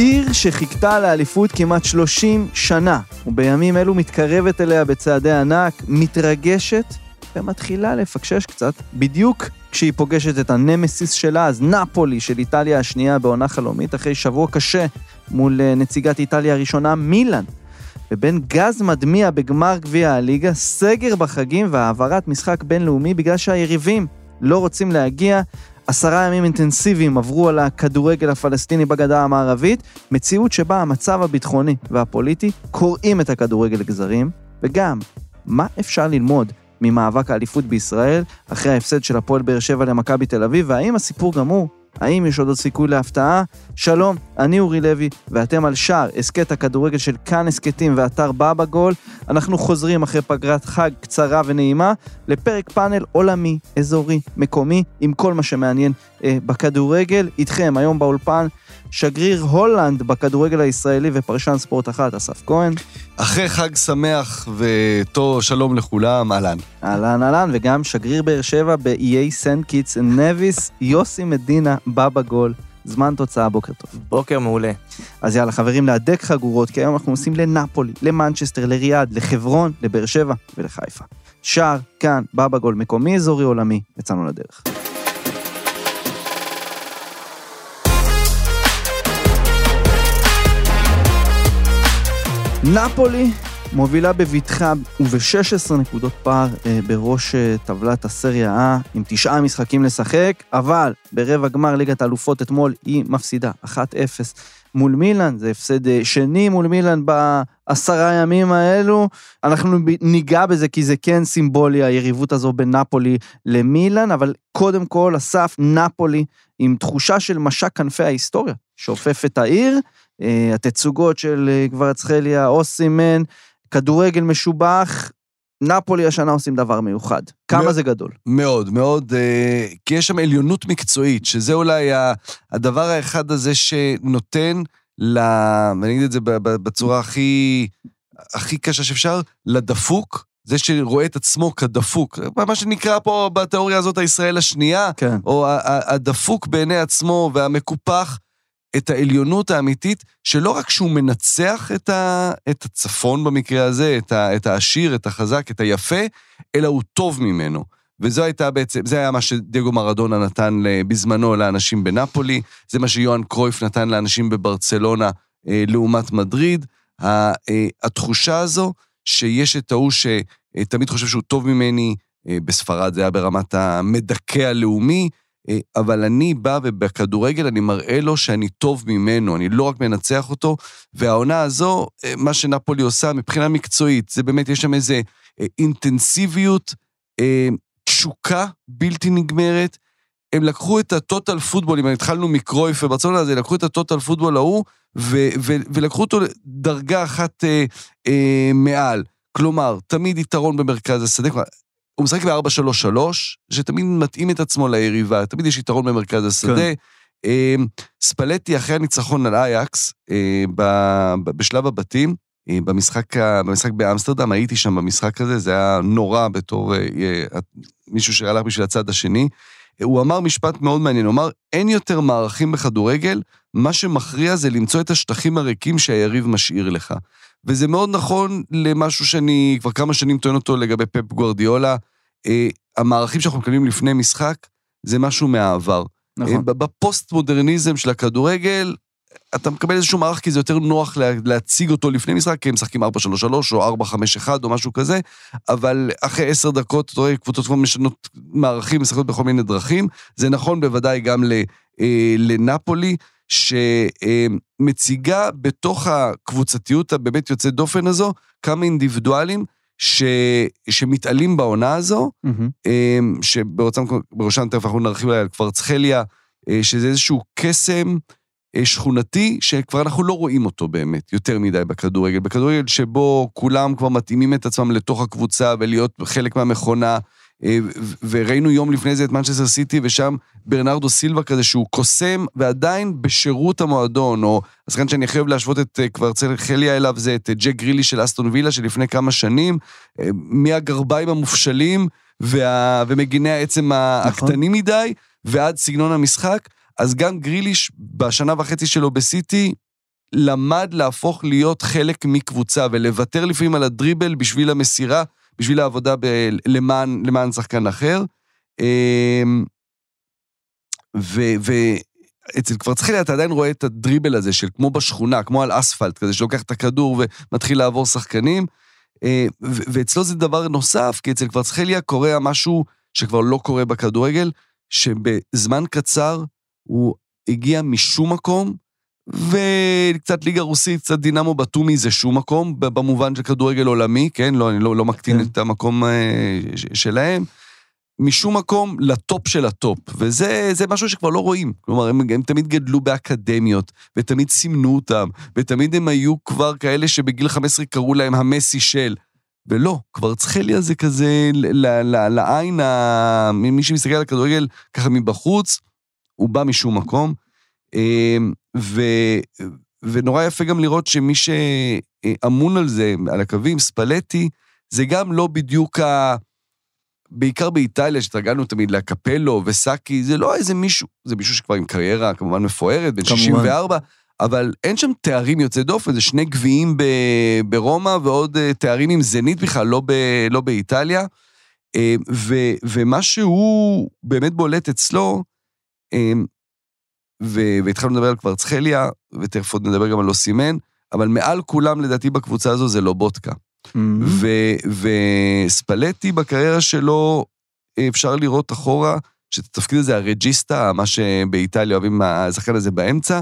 עיר שחיכתה לאליפות כמעט 30 שנה, ובימים אלו מתקרבת אליה בצעדי ענק, מתרגשת ומתחילה לפקשש קצת, בדיוק כשהיא פוגשת את הנמסיס שלה, אז נפולי של איטליה השנייה בעונה חלומית, אחרי שבוע קשה מול אה, נציגת איטליה הראשונה, מילאן. ובין גז מדמיע בגמר גביע הליגה, סגר בחגים והעברת משחק בינלאומי בגלל שהיריבים לא רוצים להגיע. עשרה ימים אינטנסיביים עברו על הכדורגל הפלסטיני בגדה המערבית, מציאות שבה המצב הביטחוני והפוליטי קורעים את הכדורגל לגזרים, וגם, מה אפשר ללמוד ממאבק האליפות בישראל אחרי ההפסד של הפועל באר שבע למכבי תל אביב, והאם הסיפור גמור? האם יש עוד עוד סיכוי להפתעה? שלום, אני אורי לוי, ואתם על שער הסכת הכדורגל של כאן הסכתים ואתר בבא גול. אנחנו חוזרים אחרי פגרת חג קצרה ונעימה לפרק פאנל עולמי, אזורי, מקומי, עם כל מה שמעניין אה, בכדורגל. איתכם היום באולפן שגריר הולנד בכדורגל הישראלי ופרשן ספורט אחת, אסף כהן. אחרי חג שמח וטוב, שלום לכולם, אהלן. אהלן אהלן, וגם שגריר באר שבע באיי סנט קיטס נביס, יוסי מדינה, בבא גול. זמן תוצאה, בוקר טוב. בוקר מעולה. אז יאללה, חברים, להדק חגורות, כי היום אנחנו נוסעים לנפולי, למנצ'סטר, לריאד, לחברון, לבאר שבע ולחיפה. שער, כאן, בבא גול, מקומי, אזורי, עולמי, יצאנו לדרך. נפולי מובילה בבטחה וב-16 נקודות פער אה, בראש אה, טבלת הסריה A עם תשעה משחקים לשחק, אבל ברבע גמר ליגת האלופות אתמול היא מפסידה 1-0 מול מילאן, זה הפסד אה, שני מול מילאן בעשרה ימים האלו. אנחנו ניגע בזה כי זה כן סימבולי, היריבות הזו בין נפולי למילאן, אבל קודם כל, אסף, נפולי עם תחושה של משק כנפי ההיסטוריה, שאופף את העיר. אה, התצוגות של אה, גברצחליה, אוסימן, כדורגל משובח, נפולי השנה עושים דבר מיוחד. כמה מאוד. זה גדול. מאוד, מאוד, אה, כי יש שם עליונות מקצועית, שזה אולי הדבר האחד הזה שנותן ל... ואני אגיד את זה בצורה הכי, הכי קשה שאפשר, לדפוק, זה שרואה את עצמו כדפוק. מה שנקרא פה בתיאוריה הזאת הישראל השנייה, כן. או הדפוק בעיני עצמו והמקופח, את העליונות האמיתית, שלא רק שהוא מנצח את, ה, את הצפון במקרה הזה, את, ה, את העשיר, את החזק, את היפה, אלא הוא טוב ממנו. וזו הייתה בעצם, זה היה מה שדייגו מרדונה נתן בזמנו לאנשים בנפולי, זה מה שיוהאן קרויף נתן לאנשים בברצלונה אה, לעומת מדריד. אה, התחושה הזו שיש את ההוא שתמיד חושב שהוא טוב ממני, אה, בספרד זה היה ברמת המדכא הלאומי, אבל אני בא ובכדורגל אני מראה לו שאני טוב ממנו, אני לא רק מנצח אותו, והעונה הזו, אה, מה שנפולי עושה מבחינה מקצועית, זה באמת, יש שם איזה אה, אינטנסיביות, אה, תשוקה בלתי נגמרת. הם לקחו את הטוטל פוטבול, אם התחלנו מקרויף וברצלונה, אז הם לקחו את הטוטל פוטבול ההוא, ו- ו- ולקחו אותו דרגה אחת אה, אה, מעל. כלומר, תמיד יתרון במרכז השדה. הוא משחק ב-4-3-3, שתמיד מתאים את עצמו ליריבה, תמיד יש יתרון במרכז השדה. כן. אה, ספלטי, אחרי הניצחון על אייקס, אה, בשלב הבתים, אה, במשחק, במשחק באמסטרדם, הייתי שם במשחק הזה, זה היה נורא בתור אה, מישהו שהלך בשביל הצד השני. הוא אמר משפט מאוד מעניין, הוא אמר, אין יותר מערכים בכדורגל, מה שמכריע זה למצוא את השטחים הריקים שהיריב משאיר לך. וזה מאוד נכון למשהו שאני כבר כמה שנים טוען אותו לגבי פפ גוורדיולה. אה, המערכים שאנחנו מקבלים לפני משחק, זה משהו מהעבר. נכון. אה, בפוסט-מודרניזם של הכדורגל, אתה מקבל איזשהו מערך כי זה יותר נוח לה, להציג אותו לפני משחק, כי הם משחקים 4-3-3 או 4-5-1 או משהו כזה, אבל אחרי עשר דקות, אתה רואה, קבוצות כבר משנות מערכים, משחקות בכל מיני דרכים. זה נכון בוודאי גם ל, אה, לנפולי, שמציגה בתוך הקבוצתיות הבאמת יוצאת דופן הזו, כמה אינדיבידואלים ש, שמתעלים בעונה הזו, מהמם. אמ, שבראשם תכף אנחנו נרחיב עליה על קוורצחליה, אה, שזה איזשהו קסם אה, שכונתי, שכבר אנחנו לא רואים אותו באמת יותר מדי בכדורגל. בכדורגל שבו כולם כבר מתאימים את עצמם לתוך הקבוצה ולהיות חלק מהמכונה. אה, וראינו יום לפני זה את מנצ'סטר סיטי, ושם ברנרדו סילבה כזה שהוא קוסם ועדיין בשירות המועדון, או השחקן שאני הכי אוהב להשוות את אה, כבר חליה אליו זה את אה, ג'ק גרילי של אסטון וילה שלפני כמה שנים, מהגרביים המופשלים וה... ומגיני העצם הקטנים מדי, ועד סגנון המשחק. אז גם גריליש בשנה וחצי שלו בסיטי, למד להפוך להיות חלק מקבוצה ולוותר לפעמים על הדריבל בשביל המסירה, בשביל העבודה ב- למען, למען שחקן אחר. אמ, ו- ואצל קוורצחליה אתה עדיין רואה את הדריבל הזה של כמו בשכונה, כמו על אספלט כזה, שלוקח את הכדור ומתחיל לעבור שחקנים. אה, ו- ואצלו זה דבר נוסף, כי אצל קוורצחליה קורה משהו שכבר לא קורה בכדורגל, שבזמן קצר הוא הגיע משום מקום, וקצת ליגה רוסית, קצת דינמו בתומי זה שום מקום, במובן של כדורגל עולמי, כן? לא, אני לא, לא מקטין כן. את המקום אה, שלהם. משום מקום לטופ של הטופ, וזה זה משהו שכבר לא רואים. כלומר, הם, הם תמיד גדלו באקדמיות, ותמיד סימנו אותם, ותמיד הם היו כבר כאלה שבגיל 15 קראו להם המסי של. ולא, כבר צחליה זה כזה ל- ל- לעין, ה- מי שמסתכל על הכדורגל ככה מבחוץ, הוא בא משום מקום. אמ, ו, ונורא יפה גם לראות שמי שאמון על זה, על הקווים, ספלטי, זה גם לא בדיוק ה... בעיקר באיטליה, שהתרגלנו תמיד לקפלו וסאקי, זה לא איזה מישהו, זה מישהו שכבר עם קריירה כמובן מפוארת, בן כמובן. 64, אבל אין שם תארים יוצאי דופן, זה שני גביעים ב- ברומא ועוד אה, תארים עם זנית בכלל, לא, ב- לא באיטליה. אה, ו- ומה שהוא באמת בולט אצלו, ו- והתחלנו לדבר על קוורצחליה, ותכף עוד נדבר גם על אוסימן, אבל מעל כולם לדעתי בקבוצה הזו זה לובוטקה. אמ, ו- וספלטי בקריירה שלו, אפשר לראות אחורה, שאת התפקיד הזה, הרג'יסטה, מה שבאיטליה אוהבים, השחקן הזה באמצע,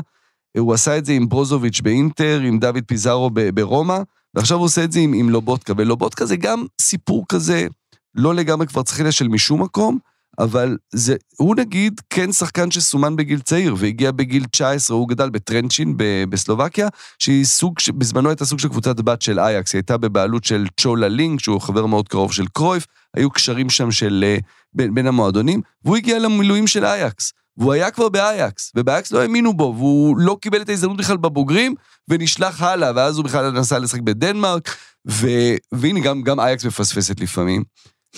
הוא עשה את זה עם ברוזוביץ' באינטר, עם דוד פיזארו ב- ברומא, ועכשיו הוא עושה את זה עם, עם לובוטקה, ולובוטקה זה גם סיפור כזה, לא לגמרי צריכה של משום מקום, אבל זה, הוא נגיד כן שחקן שסומן בגיל צעיר, והגיע בגיל 19, הוא גדל בטרנצ'ין ב- בסלובקיה, שהיא סוג, בזמנו הייתה סוג של קבוצת בת של אייקס, היא הייתה בבעלות של צ'ולה לינק, שהוא חבר מאוד קרוב של קרויף, היו קשרים שם של אה, בין, בין המועדונים, והוא הגיע למילואים של אייקס. והוא היה כבר באייקס, ובאייקס לא האמינו בו, והוא לא קיבל את ההזדמנות בכלל בבוגרים, ונשלח הלאה, ואז הוא בכלל נסע לשחק בדנמרק, ו... והנה, גם, גם אייקס מפספסת לפעמים.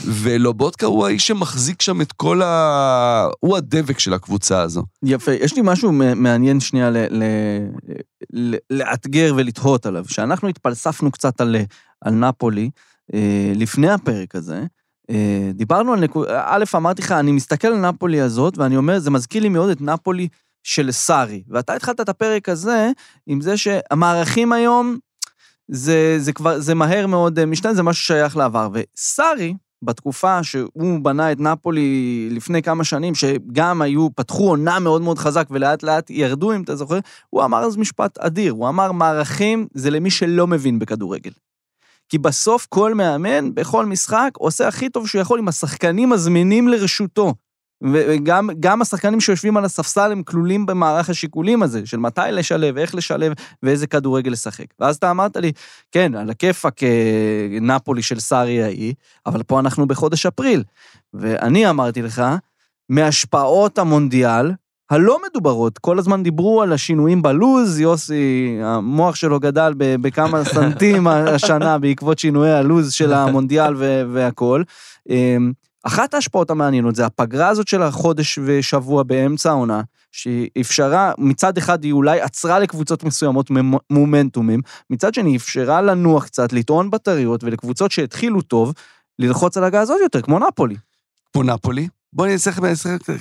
ולובודקה הוא האיש שמחזיק שם את כל ה... הוא הדבק של הקבוצה הזו. יפה, יש לי משהו מעניין שנייה ל- ל- ל- לאתגר ולתהות עליו. שאנחנו התפלספנו קצת על, על נפולי אה, לפני הפרק הזה, אה, דיברנו על נקודה, א', אמרתי לך, אני מסתכל על נפולי הזאת, ואני אומר, זה מזכיר לי מאוד את נפולי של סארי. ואתה התחלת את הפרק הזה עם זה שהמערכים היום, זה, זה כבר, זה מהר מאוד אה, משתנה, זה משהו שייך לעבר. וסארי, בתקופה שהוא בנה את נפולי לפני כמה שנים, שגם היו, פתחו עונה מאוד מאוד חזק ולאט לאט ירדו, אם אתה זוכר, הוא אמר אז משפט אדיר, הוא אמר מערכים זה למי שלא מבין בכדורגל. כי בסוף כל מאמן, בכל משחק, עושה הכי טוב שהוא יכול עם השחקנים הזמינים לרשותו. וגם גם השחקנים שיושבים על הספסל הם כלולים במערך השיקולים הזה, של מתי לשלב, איך לשלב ואיזה כדורגל לשחק. ואז אתה אמרת לי, כן, על הכיפאק אה, נפולי של סארי ההיא, אבל פה אנחנו בחודש אפריל. ואני אמרתי לך, מהשפעות המונדיאל, הלא מדוברות, כל הזמן דיברו על השינויים בלוז, יוסי, המוח שלו גדל בכמה סנטים השנה בעקבות שינויי הלוז של המונדיאל והכול. אחת ההשפעות המעניינות זה הפגרה הזאת של החודש ושבוע באמצע העונה, שאפשרה, מצד אחד היא אולי עצרה לקבוצות מסוימות מומנטומים, מצד שני אפשרה לנוח קצת, לטעון בטריות, ולקבוצות שהתחילו טוב, ללחוץ על הגז עוד יותר, כמו נפולי. כמו נפולי. בואו אני אצטרך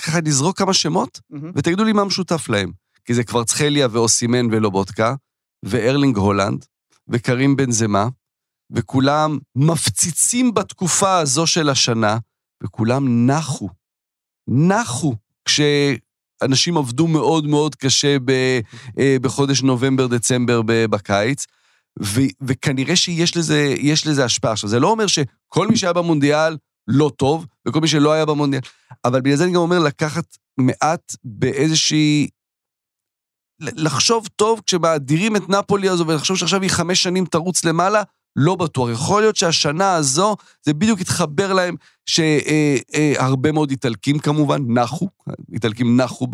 ככה לזרוק כמה שמות, ותגידו לי מה משותף להם. כי זה כבר צחליה ואוסימן ולובודקה, וארלינג הולנד, וקרים בן זמה, וכולם מפציצים בתקופה הזו של השנה, וכולם נחו. נחו כשאנשים עבדו מאוד מאוד קשה ב, אה, בחודש נובמבר-דצמבר בקיץ, ו, וכנראה שיש לזה, לזה השפעה. עכשיו, זה לא אומר שכל מי שהיה במונדיאל לא טוב, וכל מי שלא היה במונדיאל, אבל בגלל זה אני גם אומר לקחת מעט באיזושהי לחשוב טוב כשמאדירים את נפולי הזו ולחשוב שעכשיו היא חמש שנים תרוץ למעלה, לא בטוח. יכול להיות שהשנה הזו, זה בדיוק התחבר להם שהרבה מאוד איטלקים כמובן נחו, איטלקים נחו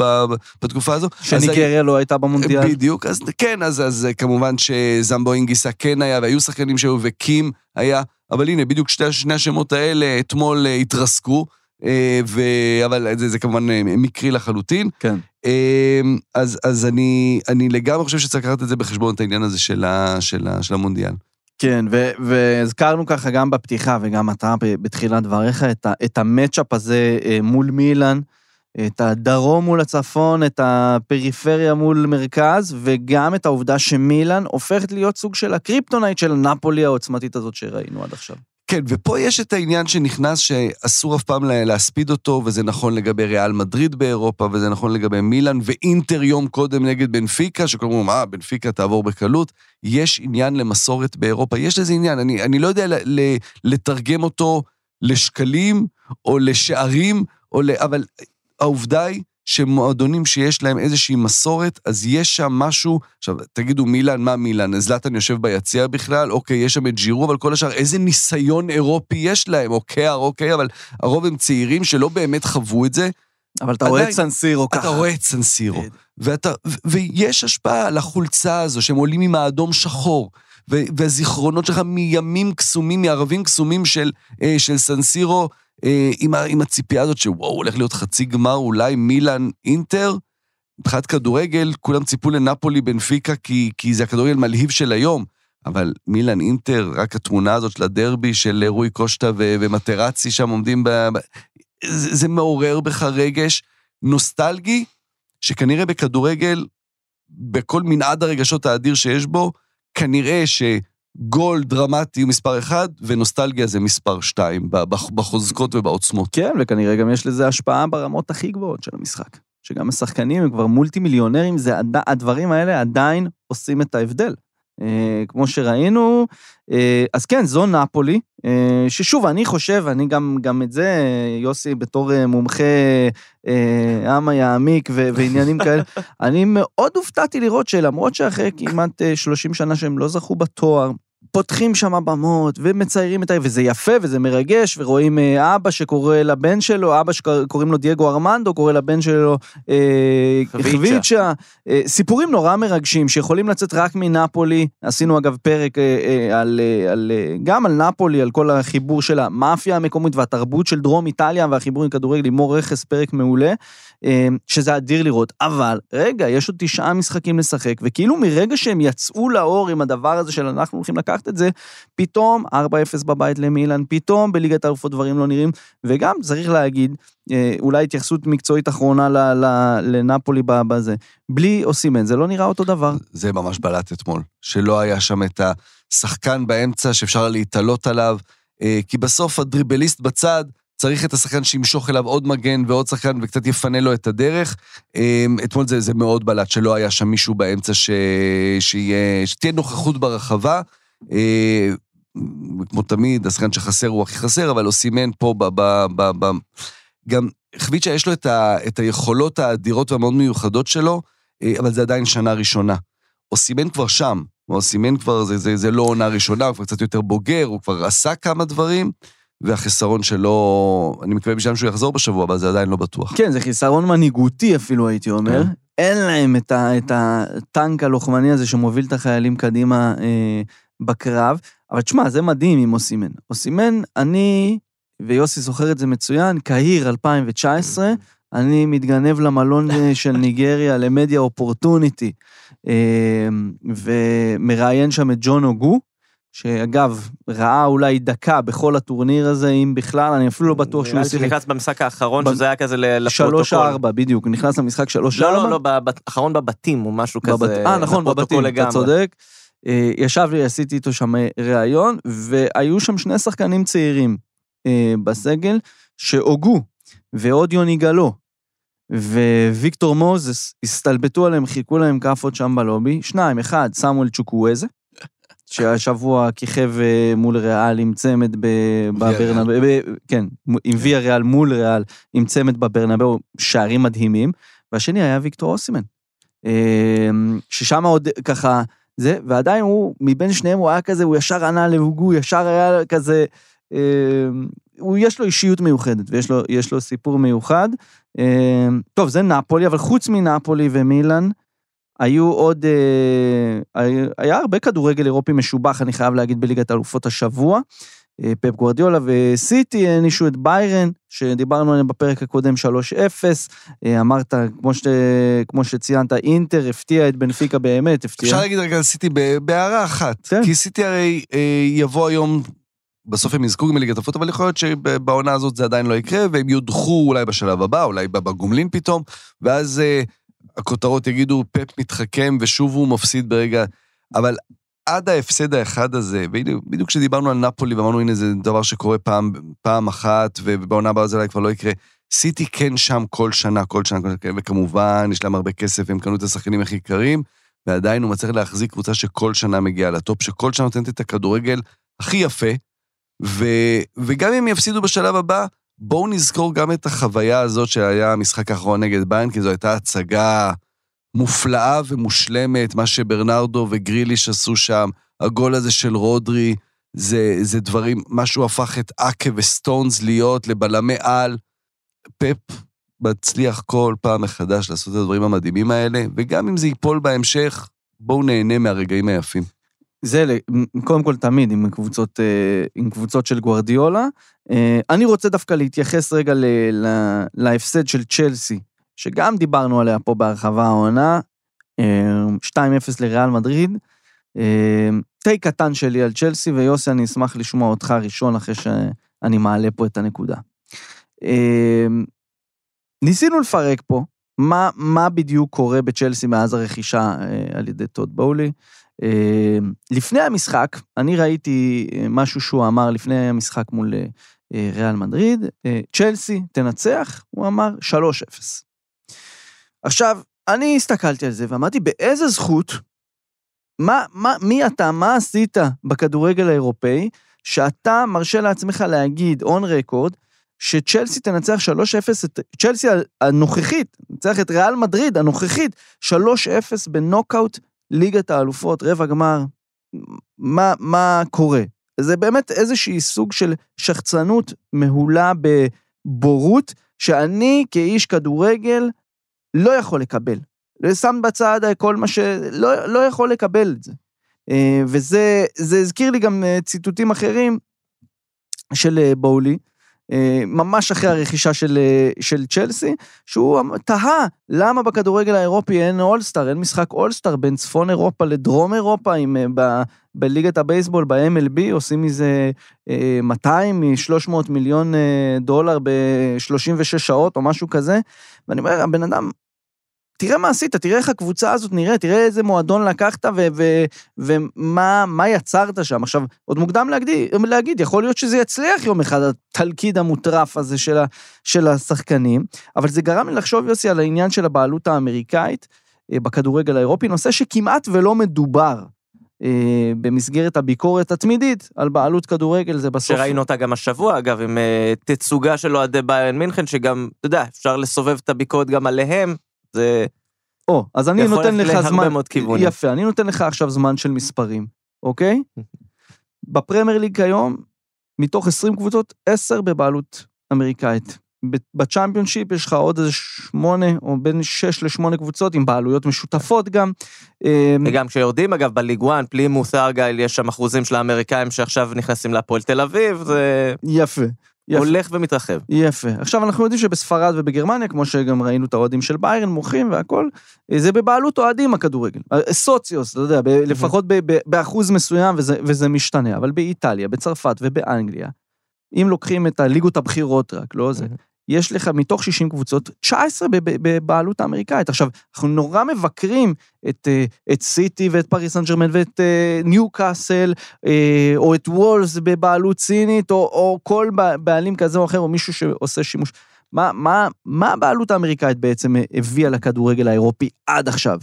בתקופה הזו. שניגריה לא הייתה במונדיאל. בדיוק, אז כן, אז, אז כמובן שזמבו אינגיסה כן היה, והיו שחקנים שהיו, וקים היה, אבל הנה, בדיוק שתי, שני השמות האלה אתמול אה, התרסקו, אה, ו... אבל זה, זה כמובן אה, מקרי לחלוטין. כן. אה, אז, אז אני, אני לגמרי חושב שצריך לקחת את זה בחשבון, את העניין הזה של, ה, של, ה, של המונדיאל. כן, והזכרנו ככה גם בפתיחה וגם אתה בתחילת דבריך את, את ה matchup הזה אה, מול מילאן, את הדרום מול הצפון, את הפריפריה מול מרכז, וגם את העובדה שמילאן הופכת להיות סוג של ה kryptonite של נפולי העוצמתית הזאת שראינו עד עכשיו. כן, ופה יש את העניין שנכנס שאסור אף פעם לה- להספיד אותו, וזה נכון לגבי ריאל מדריד באירופה, וזה נכון לגבי מילאן, ואינטר יום קודם נגד בנפיקה, שכולם אומרים, אה, בנפיקה תעבור בקלות. יש עניין למסורת באירופה, יש לזה עניין, אני, אני לא יודע ל, ל, לתרגם אותו לשקלים, או לשערים, או ל... אבל העובדה היא שמועדונים שיש להם איזושהי מסורת, אז יש שם משהו, עכשיו, תגידו מילאן, מה מילאן? זלאטן יושב ביציע בכלל? אוקיי, יש שם את ג'ירו, אבל כל השאר, איזה ניסיון אירופי יש להם? אוקיי, אוקיי, אבל הרוב הם צעירים שלא באמת חוו את זה. אבל אתה רואה את סנסירו ככה. אתה רואה את סנסירו, בדיוק. ואתה, ו- ויש השפעה על החולצה הזו, שהם עולים עם האדום שחור, ו- והזיכרונות שלך מימים קסומים, מערבים קסומים של, אה, של סנסירו, אה, עם, ה- עם הציפייה הזאת שוואו, הולך להיות חצי גמר, אולי מילאן אינטר. מבחינת כדורגל, כולם ציפו לנפולי בנפיקה, כי, כי זה הכדורגל מלהיב של היום. אבל מילאן אינטר, רק התמונה הזאת של הדרבי של רוי קושטה ו- ומטרצי שם עומדים ב... ב- זה, זה מעורר בך רגש נוסטלגי, שכנראה בכדורגל, בכל מנעד הרגשות האדיר שיש בו, כנראה שגול דרמטי הוא מספר אחד, ונוסטלגיה זה מספר שתיים, בחוזקות ובעוצמות. כן, וכנראה גם יש לזה השפעה ברמות הכי גבוהות של המשחק. שגם השחקנים הם כבר מולטי מיליונרים, זה, הדברים האלה עדיין עושים את ההבדל. אה, כמו שראינו, אה, אז כן, זו נפולי, אה, ששוב, אני חושב, אני גם, גם את זה, יוסי, בתור מומחה עם היעמיק ו- ועניינים כאלה, אני מאוד הופתעתי לראות שלמרות שאחרי כמעט אה, 30 שנה שהם לא זכו בתואר, פותחים שם במות ומציירים את ה... וזה יפה וזה מרגש, ורואים אה, אבא שקורא לבן שלו, אבא שקוראים לו דייגו ארמנדו, קורא לבן שלו אה, חביצ'ה. חביצ'ה. אה, סיפורים נורא מרגשים שיכולים לצאת רק מנפולי. עשינו אגב פרק אה, אה, על, אה, על, אה, גם על נפולי, על כל החיבור של המאפיה המקומית והתרבות של דרום איטליה והחיבור עם כדורגל עם מור רכס, פרק מעולה. אה, שזה אדיר לראות, אבל רגע, יש עוד תשעה משחקים לשחק, וכאילו מרגע שהם יצאו לאור עם הדבר הזה של אנחנו הולכים לקחת את זה, פתאום 4-0 בבית למילאן, פתאום בליגת האלופות דברים לא נראים, וגם צריך להגיד, אה, אולי התייחסות מקצועית אחרונה ל- ל- לנפולי בזה, בלי אוסימן, זה לא נראה אותו דבר. זה ממש בלט אתמול, שלא היה שם את השחקן באמצע שאפשר להתעלות עליו, אה, כי בסוף הדריבליסט בצד צריך את השחקן שימשוך אליו עוד מגן ועוד שחקן וקצת יפנה לו את הדרך. אה, אתמול זה, זה מאוד בלט שלא היה שם מישהו באמצע ש... שיהיה... שתהיה נוכחות ברחבה. אה, כמו תמיד, השחקן שחסר הוא הכי חסר, אבל אוסימן פה ב... ב, ב, ב גם חביצ'ה יש לו את, ה, את היכולות האדירות והמאוד מיוחדות שלו, אה, אבל זה עדיין שנה ראשונה. אוסימן כבר שם, אוסימן כבר, זה, זה, זה לא עונה ראשונה, הוא כבר קצת יותר בוגר, הוא כבר עשה כמה דברים, והחיסרון שלו, אני מקווה בשביל שהוא יחזור בשבוע הבא, זה עדיין לא בטוח. כן, זה חיסרון מנהיגותי אפילו, הייתי אומר. כן. אין להם את, ה, את הטנק הלוחמני הזה שמוביל את החיילים קדימה אה, בקרב. אבל תשמע, זה מדהים עם אוסימן. אוסימן, אני, ויוסי זוכר את זה מצוין, קהיר 2019, אני מתגנב למלון אה, של ניגריה, למדיה אופורטוניטי, אה, ומראיין שם את ג'ון אוגו, שאגב, ראה אולי דקה בכל הטורניר הזה, אם בכלל, אני אפילו לא בטוח שהוא נראה לי שיחק. שנכנס במשחק האחרון, שזה היה כזה לפרוטוקול. שלוש ארבע, בדיוק, נכנס למשחק שלוש לא, ארבע. לא, לא, ב- האחרון בבתים, או משהו כזה. אה, נכון, בבתים, אתה. צודק. אה, ישב לי, עשיתי איתו שם אה, ראיון, והיו שם שני שחקנים צעירים אה, בסגל, שהוגו, ועוד יוני גלו, וויקטור מוזס, הסתלבטו עליהם, חיכו להם כאפות שם בלובי. שניים, אחד, סמואל צ'וקוויזה, שהשבוע כיכב מול ריאל עם צמד בברנבאו, כן, עם ויה ריאל מול ריאל, עם צמד בברנבאו, שערים מדהימים, והשני היה ויקטור אוסימן. ששם עוד ככה, זה, ועדיין הוא, מבין שניהם הוא היה כזה, הוא ישר ענה להוגו, ישר היה כזה, אה, הוא, יש לו אישיות מיוחדת, ויש לו, לו סיפור מיוחד. אה, טוב, זה נפולי, אבל חוץ מנפולי ומילאן, היו עוד, אה, היה הרבה כדורגל אירופי משובח, אני חייב להגיד, בליגת האלופות השבוע. אה, פפ גוורדיולה וסיטי הענישו את ביירן, שדיברנו עליהם בפרק הקודם 3-0. אה, אמרת, כמו, ש... כמו שציינת, אינטר הפתיע את בנפיקה באמת, הפתיע. אפשר להגיד רגע על סיטי בהערה אחת. כן. כי סיטי הרי אה, יבוא היום, בסוף הם יזכו גם בליגת האלופות, אבל יכול להיות שבעונה הזאת זה עדיין לא יקרה, והם יודחו אולי בשלב הבא, אולי בגומלין פתאום, ואז אה, הכותרות יגידו, פפ מתחכם ושוב הוא מפסיד ברגע... אבל עד ההפסד האחד הזה, בדיוק, כשדיברנו על נפולי ואמרנו, הנה, זה דבר שקורה פעם, פעם אחת, ובעונה הבאה זה אולי כבר לא יקרה. סיטי כן שם כל שנה, כל שנה, וכמובן, יש להם הרבה כסף, הם קנו את השחקנים הכי יקרים, ועדיין הוא מצליח להחזיק קבוצה שכל שנה מגיעה לטופ, שכל שנה נותנת את הכדורגל הכי יפה, ו, וגם אם יפסידו בשלב הבא, בואו נזכור גם את החוויה הזאת שהיה המשחק האחרון נגד ביין, כי זו הייתה הצגה מופלאה ומושלמת, מה שברנרדו וגריליש עשו שם, הגול הזה של רודרי, זה, זה דברים, משהו הפך את אקה וסטונס להיות לבלמי על. פפ מצליח כל פעם מחדש לעשות את הדברים המדהימים האלה, וגם אם זה ייפול בהמשך, בואו נהנה מהרגעים היפים. זה קודם כל תמיד עם קבוצות, אה, עם קבוצות של גוורדיולה. אה, אני רוצה דווקא להתייחס רגע ל, ל, להפסד של צ'לסי, שגם דיברנו עליה פה בהרחבה העונה, אה, 2-0 לריאל מדריד. תה קטן שלי על צ'לסי, ויוסי, אני אשמח לשמוע אותך ראשון אחרי שאני מעלה פה את הנקודה. אה, ניסינו לפרק פה מה, מה בדיוק קורה בצ'לסי מאז הרכישה אה, על ידי טוד בואלי. אה, לפני המשחק, אני ראיתי אה, משהו שהוא אמר לפני המשחק מול אה, ריאל מדריד, צ'לסי תנצח, הוא אמר 3-0. עכשיו, אני הסתכלתי על זה ואמרתי, באיזה זכות, מה, מה, מי אתה, מה עשית בכדורגל האירופאי, שאתה מרשה לעצמך להגיד און רקורד, שצ'לסי תנצח 3-0, את צ'לסי הנוכחית, תנצח את ריאל מדריד הנוכחית, 3-0 בנוקאוט ליגת האלופות, רבע גמר, מה, מה קורה? זה באמת איזושהי סוג של שחצנות מהולה בבורות, שאני כאיש כדורגל לא יכול לקבל. שם בצד כל מה ש... לא, יכול לקבל את זה. אה, וזה זה הזכיר לי גם אה, ציטוטים אחרים של אה, בואלי, אה, ממש אחרי הרכישה של, של צ'לסי, שהוא אמ- תהה למה בכדורגל האירופי אין אולסטאר, אין משחק אולסטאר בין צפון אירופה לדרום אירופה, אם ב, בליגת הבייסבול, ב-MLB, עושים מזה אה, 200 מ-300 מיליון דולר ב-36 שעות או משהו כזה, ואני אומר, הבן אדם, תראה מה עשית, תראה איך הקבוצה הזאת נראית, תראה איזה מועדון לקחת ו- ו- ומה מה יצרת שם. עכשיו, עוד מוקדם להגיד, להגיד, יכול להיות שזה יצליח יום אחד, התלכיד המוטרף הזה של, ה- של השחקנים, אבל זה גרם לי לחשוב, יוסי, על העניין של הבעלות האמריקאית אה, בכדורגל האירופי, נושא שכמעט ולא מדובר. אה, במסגרת הביקורת התמידית על בעלות כדורגל, זה בסוף... שראינו אותה גם השבוע, אגב, עם אה, תצוגה של אוהדי ביירן מינכן, שגם, אתה יודע, אפשר לסובב את הביקורת גם עליהם. זה... או, אז אני יכול נותן לך זמן... להרבה מאוד כיוונים. יפה, אני נותן לך עכשיו זמן של מספרים, אוקיי? בפרמייר ליג כיום, מתוך 20 קבוצות, 10 בבעלות אמריקאית. ב- בצ'אמפיונשיפ יש לך עוד איזה שמונה, או בין 6 ל-8 קבוצות, עם בעלויות משותפות גם. אה, וגם כשיורדים, אגב, בליג 1, פלימוס, ארגייל, יש שם אחוזים של האמריקאים שעכשיו נכנסים להפועל תל אביב, זה יפה. יפה. הולך ומתרחב. יפה. עכשיו, אנחנו יודעים שבספרד ובגרמניה, כמו שגם ראינו את האוהדים של ביירן מוכרים והכל, אה, זה בבעלות אוהדים הכדורגל. אה, סוציוס, אתה יודע, ב- לפחות ב- ב- באחוז מסוים, וזה, וזה משתנה. אבל באיטליה, בצרפת ובאנגליה, אם לוקחים את הליגות הבכירות רק, לא זה, יש לך מתוך 60 קבוצות, 19 בב- בב- בבעלות האמריקאית. עכשיו, אנחנו נורא מבקרים את, אה, את סיטי ואת פריס סן ג'רמן ואת אה, ניו קאסל, אה, או את וולס בבעלות סינית, או, או כל בעלים כזה או אחר, או מישהו שעושה שימוש. מה, מה, מה הבעלות האמריקאית בעצם הביאה לכדורגל האירופי עד עכשיו?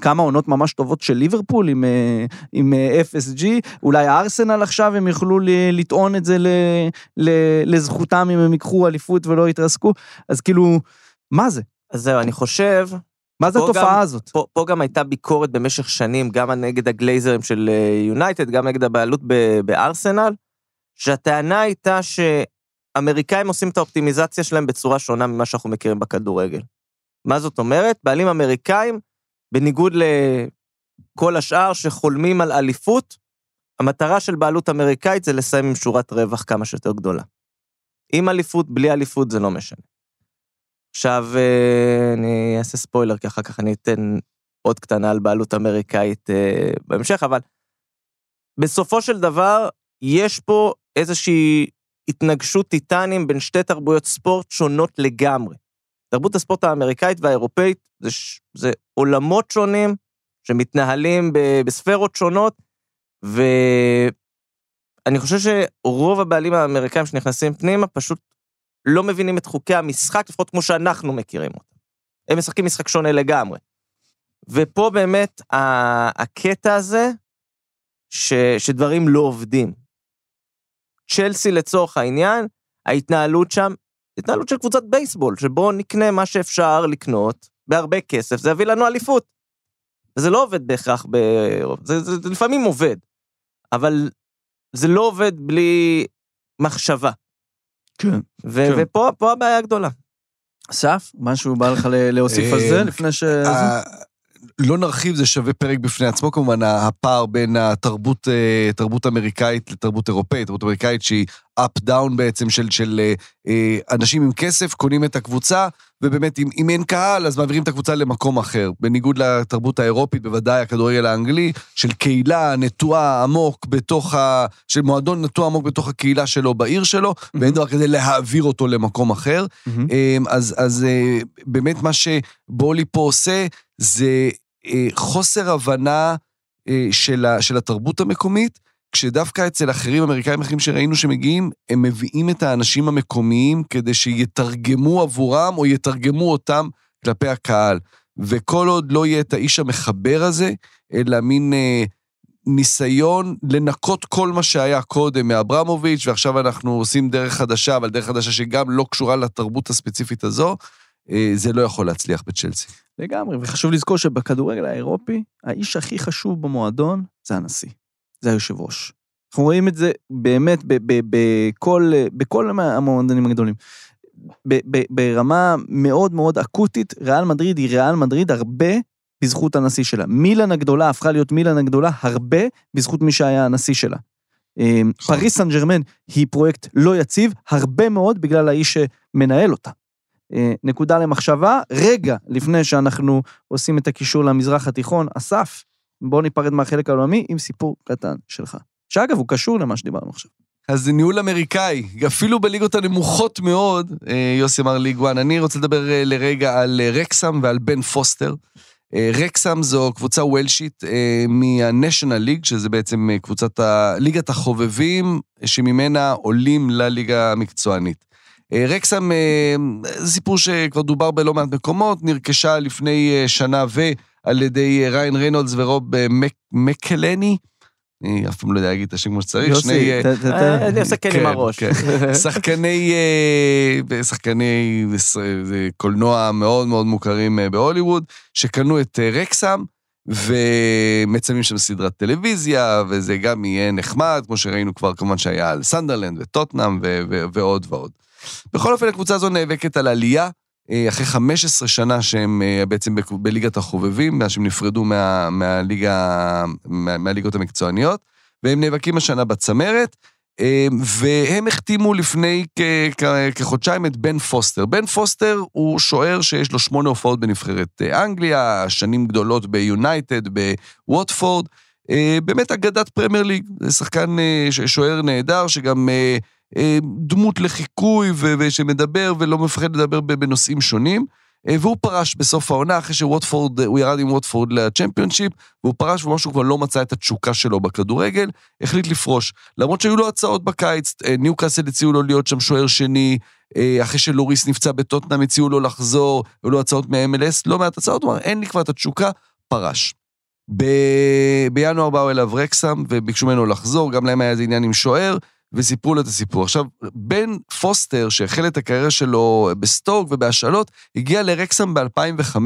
כמה עונות ממש טובות של ליברפול עם, אה, עם אה, FSG, אולי ארסנל עכשיו הם יוכלו לטעון את זה ל, ל, לזכותם אם הם ייקחו אליפות ולא יתרסקו, אז כאילו, מה זה? אז זהו, אני חושב, מה זה התופעה גם- הזאת? פה, פה גם הייתה ביקורת במשך שנים, גם נגד הגלייזרים של אה, יונייטד, גם נגד הבעלות ב- בארסנל, שהטענה הייתה שאמריקאים עושים את האופטימיזציה שלהם בצורה שונה ממה שאנחנו מכירים בכדורגל. מה זאת אומרת? בעלים אמריקאים, בניגוד לכל השאר שחולמים על אליפות, המטרה של בעלות אמריקאית זה לסיים עם שורת רווח כמה שיותר גדולה. עם אליפות, בלי אליפות, זה לא משנה. עכשיו, אה, אני אעשה ספוילר, כי אחר כך אני אתן עוד קטנה על בעלות אמריקאית אה, בהמשך, אבל בסופו של דבר, יש פה איזושהי התנגשות טיטנים בין שתי תרבויות ספורט שונות לגמרי. תרבות הספורט האמריקאית והאירופאית זה, ש- זה עולמות שונים שמתנהלים בספרות שונות, ואני חושב שרוב הבעלים האמריקאים שנכנסים פנימה פשוט לא מבינים את חוקי המשחק, לפחות כמו שאנחנו מכירים אותם. הם משחקים משחק שונה לגמרי. ופה באמת הקטע הזה, ש, שדברים לא עובדים. צ'לסי לצורך העניין, ההתנהלות שם, התנהלות של קבוצת בייסבול, שבו נקנה מה שאפשר לקנות בהרבה כסף, זה יביא לנו אליפות. וזה לא עובד בהכרח, ב... זה, זה, זה לפעמים עובד, אבל זה לא עובד בלי מחשבה. כן. ו- כן. ופה פה הבעיה הגדולה. אסף, משהו בא לך ל- להוסיף על זה אה, לפני ש... ה- לא נרחיב, זה שווה פרק בפני עצמו, כמובן, הפער בין התרבות אה, תרבות אמריקאית לתרבות אירופאית, תרבות אמריקאית שהיא up down בעצם של, של אה, אה, אנשים עם כסף, קונים את הקבוצה, ובאמת, אם, אם אין קהל, אז מעבירים את הקבוצה למקום אחר. בניגוד לתרבות האירופית, בוודאי הכדורגל האנגלי, של קהילה נטועה עמוק בתוך ה... של מועדון נטוע עמוק בתוך הקהילה שלו, בעיר שלו, ואין דבר כזה להעביר אותו למקום אחר. אמ, אז, אז אה, באמת מה שבולי פה עושה זה אה, חוסר הבנה אה, של, ה, של התרבות המקומית, כשדווקא אצל אחרים, אמריקאים אחרים שראינו שמגיעים, הם מביאים את האנשים המקומיים כדי שיתרגמו עבורם או יתרגמו אותם כלפי הקהל. וכל עוד לא יהיה את האיש המחבר הזה, אלא מין אה, ניסיון לנקות כל מה שהיה קודם מאברמוביץ', ועכשיו אנחנו עושים דרך חדשה, אבל דרך חדשה שגם לא קשורה לתרבות הספציפית הזו, אה, זה לא יכול להצליח בצ'לסי. לגמרי, וחשוב לזכור שבכדורגל האירופי, האיש הכי חשוב במועדון זה הנשיא, זה היושב ראש. אנחנו רואים את זה באמת בכל, בכל המועדונים הגדולים. ברמה מאוד מאוד אקוטית, ריאל מדריד היא ריאל מדריד הרבה בזכות הנשיא שלה. מילאן הגדולה הפכה להיות מילאן הגדולה הרבה בזכות מי שהיה הנשיא שלה. אה, פריס סן ג'רמן היא פרויקט לא יציב, הרבה מאוד בגלל האיש שמנהל אותה. אה, נקודה למחשבה, רגע לפני שאנחנו עושים את הקישור למזרח התיכון, אסף, בוא ניפרד מהחלק העולמי עם סיפור קטן שלך. שאגב, הוא קשור למה שדיברנו עכשיו. אז זה ניהול אמריקאי, אפילו בליגות הנמוכות מאוד, אה, יוסי אמר ליג וואן. אני רוצה לדבר אה, לרגע על אה, רקסם ועל בן פוסטר. רקסם זו קבוצה וולשית מהניישנל ליג, שזה בעצם קבוצת ה... ליגת החובבים, שממנה עולים לליגה המקצוענית. רקסם, זה סיפור שכבר דובר בלא מעט מקומות, נרכשה לפני שנה ועל ידי אה, ריין ריינולדס ורוב אה, מק- מקלני. אני אף פעם לא יודע להגיד את השם כמו שצריך. שני, אה, אני עושה כן עם הראש. שחקני, אה, שחקני זה קולנוע מאוד מאוד מוכרים בהוליווד, שקנו את רקסם, ומצלמים שם סדרת טלוויזיה, וזה גם יהיה נחמד, כמו שראינו כבר כמובן שהיה על סנדרלנד וטוטנאם ועוד ועוד. בכל אופן, הקבוצה הזו נאבקת על עלייה, אחרי 15 שנה שהם אה, בעצם בליגת החובבים, מאז שהם נפרדו מה, מהליגה, מה, מהליגות המקצועניות, והם נאבקים השנה בצמרת, אה, והם החתימו לפני כחודשיים את בן פוסטר. בן פוסטר הוא שוער שיש לו שמונה הופעות בנבחרת אה, אנגליה, שנים גדולות ביונייטד, בווטפורד. אה, באמת אגדת פרמייר ליג, זה שחקן אה, שוער נהדר, שגם אה, אה, דמות לחיקוי ושמדבר ולא מפחד לדבר בנושאים שונים. אה, והוא פרש בסוף העונה, אחרי שווטפורד, הוא ירד עם ווטפורד לצ'מפיונשיפ, והוא פרש ומשהו כבר לא מצא את התשוקה שלו בכדורגל, החליט לפרוש. למרות שהיו לו הצעות בקיץ, אה, ניוקאסל הציעו לו להיות שם שוער שני, אה, אחרי שלוריס נפצע בטוטנאם הציעו לו לחזור, היו לו הצעות מ-MLS, לא מעט הצעות, אמר, אין לי כבר את התשוקה, פרש. ב- בינואר באו אליו רקסם וביקשו ממנו לחזור, גם להם היה איזה עניין עם שוער, וסיפרו לו את הסיפור. עכשיו, בן פוסטר, שהחל את הקריירה שלו בסטוק ובהשאלות, הגיע לרקסם ב-2005,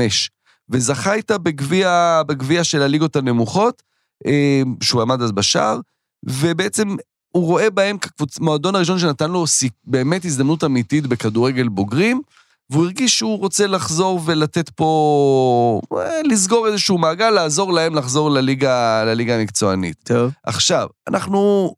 וזכה איתה בגביע, בגביע של הליגות הנמוכות, אה, שהוא עמד אז בשער, ובעצם הוא רואה בהם כמועדון הראשון שנתן לו באמת הזדמנות אמיתית בכדורגל בוגרים, והוא הרגיש שהוא רוצה לחזור ולתת פה, אה, לסגור איזשהו מעגל, לעזור להם לחזור לליגה, לליגה המקצוענית. טוב. עכשיו, אנחנו,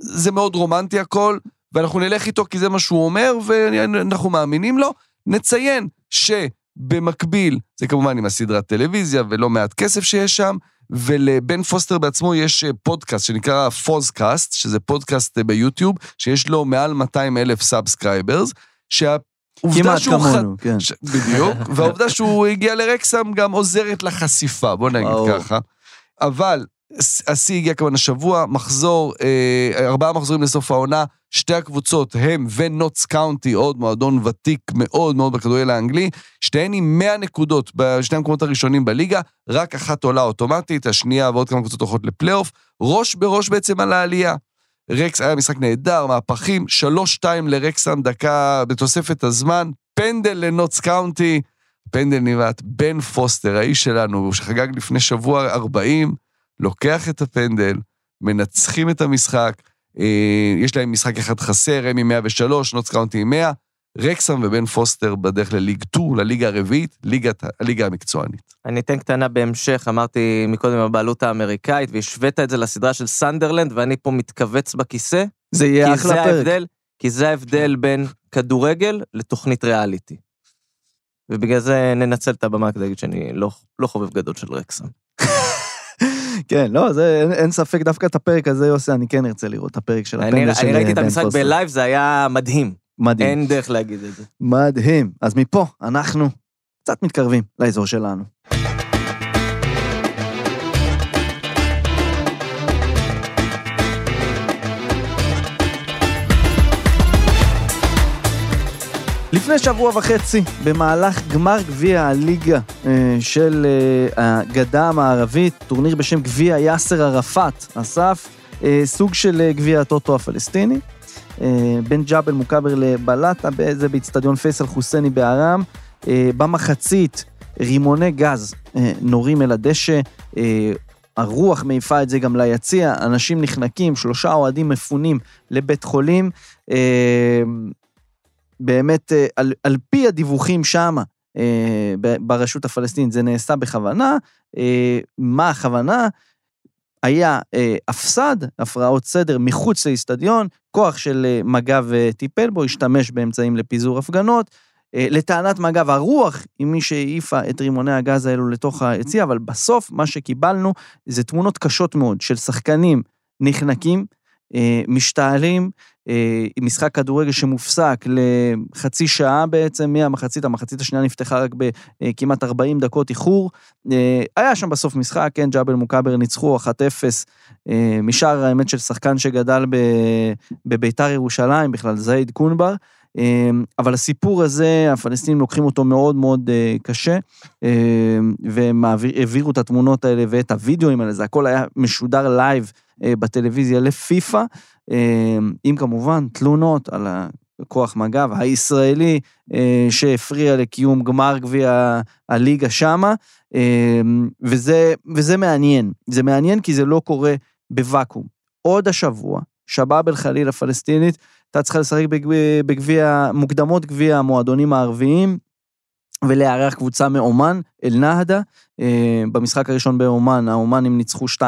זה מאוד רומנטי הכל, ואנחנו נלך איתו כי זה מה שהוא אומר, ואנחנו מאמינים לו. נציין שבמקביל, זה כמובן עם הסדרת טלוויזיה ולא מעט כסף שיש שם, ולבן פוסטר בעצמו יש אה, פודקאסט שנקרא פוזקאסט, שזה פודקאסט אה, ביוטיוב, שיש לו מעל 200 אלף subscribers, שהעובדה כמעט שהוא... ח- כמונו, כן. ש... בדיוק, והעובדה שהוא הגיע לרקסם גם עוזרת לחשיפה, בוא נגיד ברור. ככה. אבל השיא הגיע כמובן השבוע, מחזור, אה, ארבעה מחזורים לסוף העונה, שתי הקבוצות הם ונוטס קאונטי, עוד מועדון ותיק מאוד מאוד בכדורגל האנגלי, שתיהן עם 100 נקודות בשני המקומות הראשונים בליגה, רק אחת עולה אוטומטית, השנייה ועוד כמה קבוצות הולכות לפלייאוף, ראש בראש בעצם על העלייה. רקס היה משחק נהדר, מהפכים, 3-2 לרקסם, דקה בתוספת הזמן, פנדל לנוטס קאונטי, פנדל נבעט, בן פוסטר, האיש שלנו, שחגג לפני שבוע 40, לוקח את הפנדל, מנצחים את המשחק, אה, יש להם משחק אחד חסר, הם עם 103, נוטס קאונטי עם 100, רקסם ובן פוסטר בדרך לליג 2, לליגה הרביעית, ליגת, הליגה המקצוענית. אני אתן קטנה בהמשך, אמרתי מקודם הבעלות האמריקאית, והשווית את זה לסדרה של סנדרלנד, ואני פה מתכווץ בכיסא, זה יהיה כי אחלה זה פרק. ההבדל, כי זה ההבדל בין כדורגל לתוכנית ריאליטי. ובגלל זה ננצל את הבמה כדי להגיד שאני לא, לא חובב גדול של רקסם. כן, לא, זה, אין, אין ספק, דווקא את הפרק הזה, יוסי, אני כן ארצה לראות את הפרק של הפנדל של אני ראיתי את בן המשחק. בלייב, זה היה מדהים. מדהים. אין דרך להגיד את זה. מדהים. אז מפה, אנחנו קצת מתקרבים לאזור שלנו. לפני שבוע וחצי, במהלך גמר גביע הליגה אה, של אה, הגדה המערבית, טורניר בשם גביע יאסר ערפאת, אסף, אה, סוג של גביע הטוטו הפלסטיני. בין ג'בל מוכבר לבלטה, זה באיצטדיון פייסל חוסייני בארם. במחצית, רימוני גז נורים אל הדשא, הרוח מעיפה את זה גם ליציע, אנשים נחנקים, שלושה אוהדים מפונים לבית חולים. באמת, אה, על, על פי הדיווחים שמה, אה, ברשות הפלסטינית, זה נעשה בכוונה. אה, מה הכוונה? היה הפסד, הפרעות סדר, מחוץ לאיצטדיון, כוח של מג"ב טיפל בו, השתמש באמצעים לפיזור הפגנות. לטענת מג"ב, הרוח היא מי שהעיפה את רימוני הגז האלו לתוך היציע, אבל בסוף מה שקיבלנו זה תמונות קשות מאוד של שחקנים נחנקים, משתעלים, אה, עם משחק כדורגל שמופסק לחצי שעה בעצם, מהמחצית, המחצית השנייה נפתחה רק בכמעט 40 דקות איחור. אה, היה שם בסוף משחק, כן, ג'אבל מוכבר ניצחו 1-0 אה, משער האמת של שחקן שגדל בביתר ירושלים, בכלל זייד קונבר. אה, אבל הסיפור הזה, הפלסטינים לוקחים אותו מאוד מאוד אה, קשה, אה, והם העבירו את התמונות האלה ואת הוידאוים האלה, זה הכל היה משודר live אה, בטלוויזיה לפיפ"א, אה, עם כמובן תלונות על הכוח מג"ב הישראלי אה, שהפריע לקיום גמר גביע הליגה שמה, אה, וזה, וזה מעניין. זה מעניין כי זה לא קורה בוואקום. עוד השבוע, שבאב אל-חליל הפלסטינית, הייתה צריכה לשחק בגביע, מוקדמות גביע המועדונים הערביים, ולארח קבוצה מאומן, אל-נהדה. אה, במשחק הראשון באומן, האומנים ניצחו 2-0,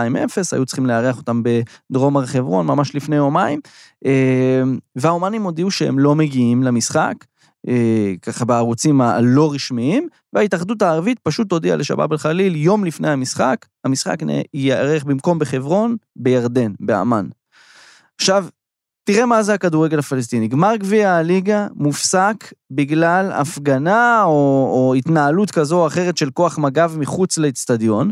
היו צריכים לארח אותם בדרום הר חברון, ממש לפני יומיים, אה, והאומנים הודיעו שהם לא מגיעים למשחק, אה, ככה בערוצים הלא רשמיים, וההתאחדות הערבית פשוט הודיעה לשבאב אל-חליל יום לפני המשחק, המשחק ייערך במקום בחברון, בירדן, באמ"ן. עכשיו, תראה מה זה הכדורגל הפלסטיני. גמר גביע הליגה מופסק בגלל הפגנה או, או התנהלות כזו או אחרת של כוח מג"ב מחוץ לאצטדיון.